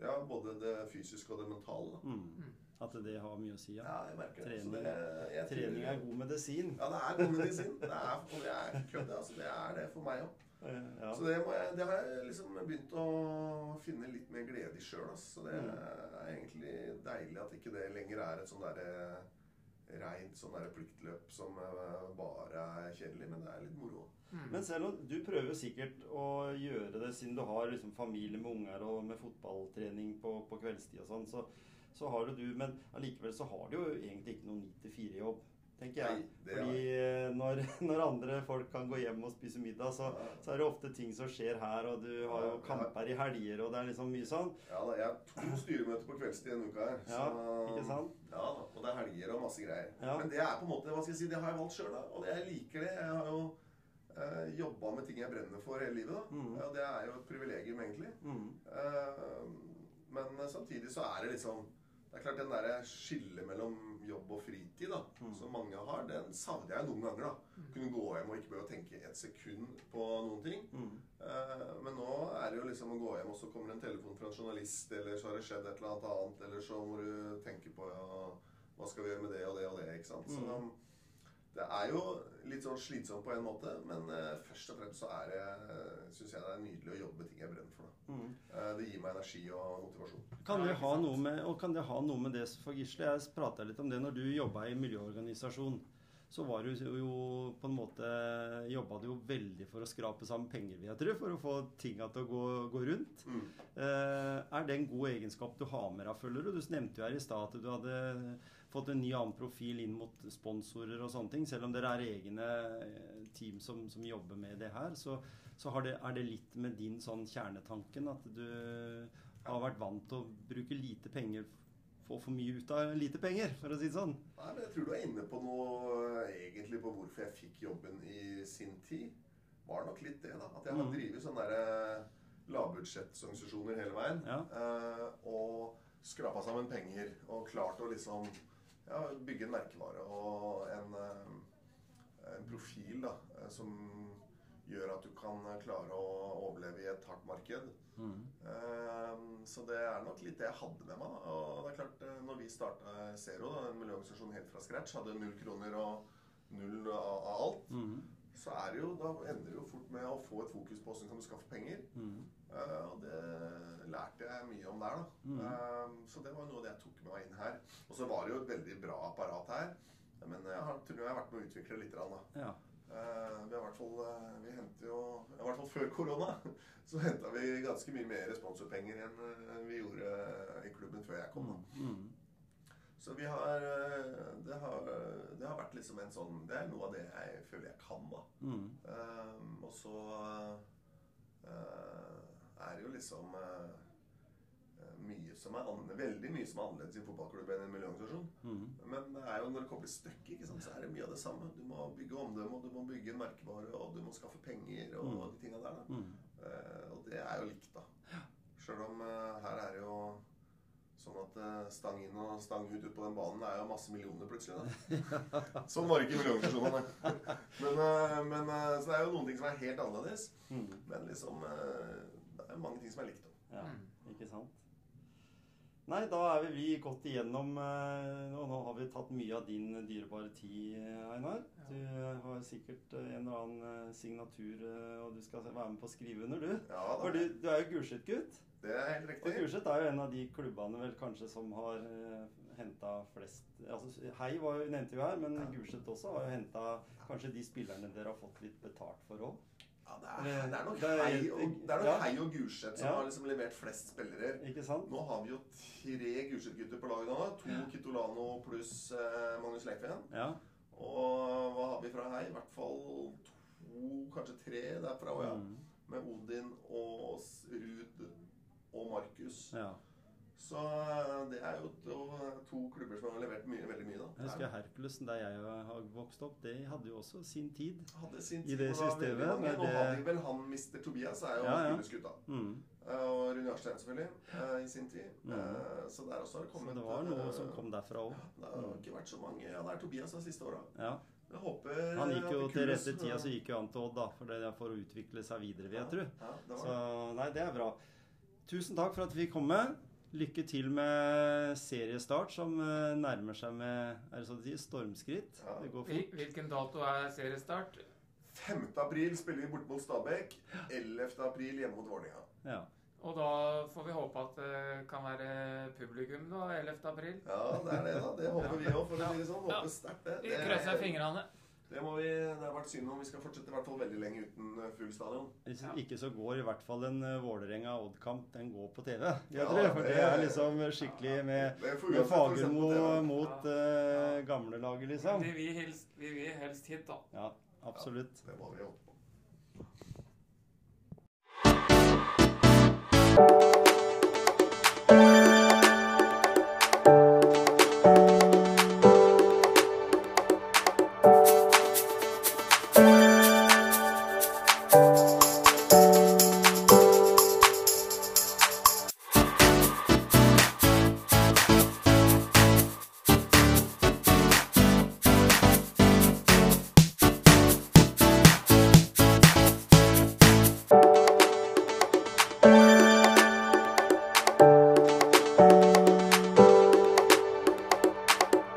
ja, både det fysiske og det mentale. Da. Mm. At det har mye å si, ja. Ja, jeg merker det. Så Trening- det jeg tror- Trening er god medisin. Ja, det er god medisin. Det er, og det er ikke kødd, altså. Det er det for meg òg. Eh, Ja. Så det, må jeg, det har jeg liksom begynt å finne litt mer glede i sjøl. Så det Mm. er egentlig deilig at ikke det lenger er et sånn derre reint sånn pliktløp som eh, bare er kjedelig, men det er litt moro. Men selv om du prøver sikkert å gjøre det siden du har liksom familie med unger og med fotballtrening på, på kveldstid og sånn, så, så har du Men allikevel så har du jo egentlig ikke noen 9-4-jobb, tenker jeg. Nei, Fordi eh, når, når andre folk kan gå hjem og spise middag, så, Ja. så er det ofte ting som skjer her, og du har jo Ja, kamper i helger, og det er liksom mye sånn. Ja da, jeg har to styremøter på kveldstid denne uka her. Ja, ikke sant? Ja da, og det er helger og masse greier. Ja. Men det er på en måte, hva skal jeg si, det har jeg valgt sjøl, da. Og jeg liker det. Jeg har jo eh, jobba med ting jeg brenner for hele livet. da. Mm. Og det er jo et privilegium, egentlig. Mm. Eh, men samtidig så er det liksom Det er klart den det skillet mellom jobb og fritid da, Mm. som mange har, den savner jeg noen ganger. da. Kunne gå hjem og ikke behøve å tenke et sekund på noen ting. Mm. Eh, men nå er det jo liksom å gå hjem, og så kommer det en telefon fra en journalist, eller så har det skjedd et eller annet, eller så må du tenke på ja, hva skal vi gjøre med det og det og det. ikke sant? Så Mm. Det er jo litt sånn slitsomt på en måte, men uh, først og fremst så er det, synes jeg det er nydelig å jobbe med ting jeg brenner for. da. Mm. Uh, det gir meg energi og motivasjon. Kan det ha noe med, og kan det ha noe med det for Gisle? Jeg prata litt om det når du jobba i miljøorganisasjon. Så var du jo på en måte Jobba du jo veldig for å skrape sammen penger, vil jeg tro, for å få tinga til å gå, gå rundt. Mm. Eh, er det en god egenskap du har med deg, føler du? Du nevnte jo her i stad at du hadde fått en ny annen profil inn mot sponsorer og sånne ting. Selv om dere er egne eh, team som, som jobber med det her, så, så har det, er det litt med din sånn kjernetanken at du har vært vant til å bruke lite penger, få for mye ut av lite penger, for å si det sånn. Nei, men Jeg tror du er inne på noe eh, egentlig på hvorfor jeg fikk jobben i sin tid. Var nok litt det, da. At jeg har Mm. drevet sånne eh, lavbudsjettsorganisasjoner hele veien. Ja. Og skrapa sammen penger og klart å liksom ja, bygge en merkevare og en, eh, en profil da, eh, som gjør at du kan eh, klare å overleve i et hardt marked. Eh, Så det er nok litt det jeg hadde med meg. da. Og det er klart, når vi starta Zero, da, en miljøorganisasjon helt fra scratch, hadde null kroner og null av alt, Mhm. Så er det jo, da ender det jo fort med å få et fokus på hvordan kan du skaffe penger. Mm. Eh, og det lærte jeg mye om der, da. Mm. Eh, så det var noe av det jeg tok med meg inn her. Og så var det jo et veldig bra apparat her. Men jeg har, tror jeg har vært med å utvikle litt. Da. Ja. Eh, vi har hvert fall Vi henter jo I hvert fall før korona så henta vi ganske mye mer sponsorpenger enn vi gjorde i klubben før jeg kom. da. Mhm. Så vi har eh, Det har, det har vært liksom en sånn Det er noe av det jeg føler jeg kan, da. Mm. Um, og så uh, er det jo liksom eh, mye som er annerledes, veldig mye som er annerledes i en fotballklubb enn i en miljøorganisasjon. Mm. Men det er jo når det kommer til stykket, så er det mye av det samme. Du må bygge omdømme, og du må bygge en merkevare, og du må skaffe penger og Mm. de tinga der. da. Eh, og det er jo likt, da. Sjøl om her er det jo sånn at eh, stang inn og stang ut ute på den banen er jo masse millioner plutselig. da. sånn var det ikke i miljøorganisasjonene. Men, eh, men, eh, så det er jo noen ting som er helt annerledes. Mhm. Men liksom Det er mange ting som er likt. Ja, Mm. ikke sant? Nei, da er vi, godt gått igjennom eh, og Nå har vi tatt mye av din dyrebare tid, eh, Einar. Du eh, har sikkert eh, en eller annen eh, signatur, eh, og du skal være med på å skrive under, du. Ja For da, du, du er jo Gulset-gutt. det er helt riktig. Og. Gulset er jo en av de klubbene vel kanskje som har henta flest altså, Hei var jo, nevnte jo her, men Gulset også har jo henta kanskje de spillerne dere har fått litt betalt for òg. Ja, det, er, det er nok Det er- Hei og, det ja. Gulset som Ja. har liksom levert flest spillere. Ikke sant? Nå har vi jo tre Gulset-gutter på laget nå. To Kitolano pluss eh, Magnus Leifien. Ja. Og hva har vi fra Hei? I hvert fall to, kanskje tre derfra òg, ja. Mm. Med Odin og Ruud og Markus. ja. Så eh, det er jo to, to klubber som har levert mye, veldig mye, da. Jeg husker Herkulesen, der jeg har vokst opp, det hadde jo også sin tid. hadde sin I tid, det var veldig systemet, mange. Nå hadde vel han Mr. Tobias, er jo Ja, ja. Gullesgutta. Mm. Eh, Og Rune Jarstein, selvfølgelig, eh, i sin tid. Mm. Så der også har det Så det var noe som kom derfra òg. Det har ikke vært så mange. Ja, det er Tobias de siste åra. Ja. Jeg håper Han gikk jo til rette tida, så gikk jo han til Odd, da. For det er for å utvikle seg videre, vil jeg tro. Ja, Så nei, det er bra. Tusen takk for at vi fikk komme. Lykke til med seriestart, som eh, nærmer seg med er det sånn det sier, stormskritt. Ja. Det går fort. Hvilken dato er seriestart? 5. april spiller vi borte mot Stabæk. 11. april hjemme mot Vålerenga. Ja. Og da får vi håpe at det kan være publikum da, 11. april. Ja, det er det, da. Det håper vi òg, for å si det sånn. Ja. Håper sterkt, det. Vi krysser fingrene. Det, må vi, det har vært synd om vi skal fortsette i hvert fall veldig lenge uten eh, full stadion. Hvis Ja. ikke så går i hvert fall en uh, Vålerenga-Odd-kamp. Den går på TV. Ja, det, for det- det er liksom skikkelig med, med Fagermo mot uh, gamlelaget, liksom. Vi vil helst, vi vil helst hit, da. Ja, absolutt. Det må vi håpe på.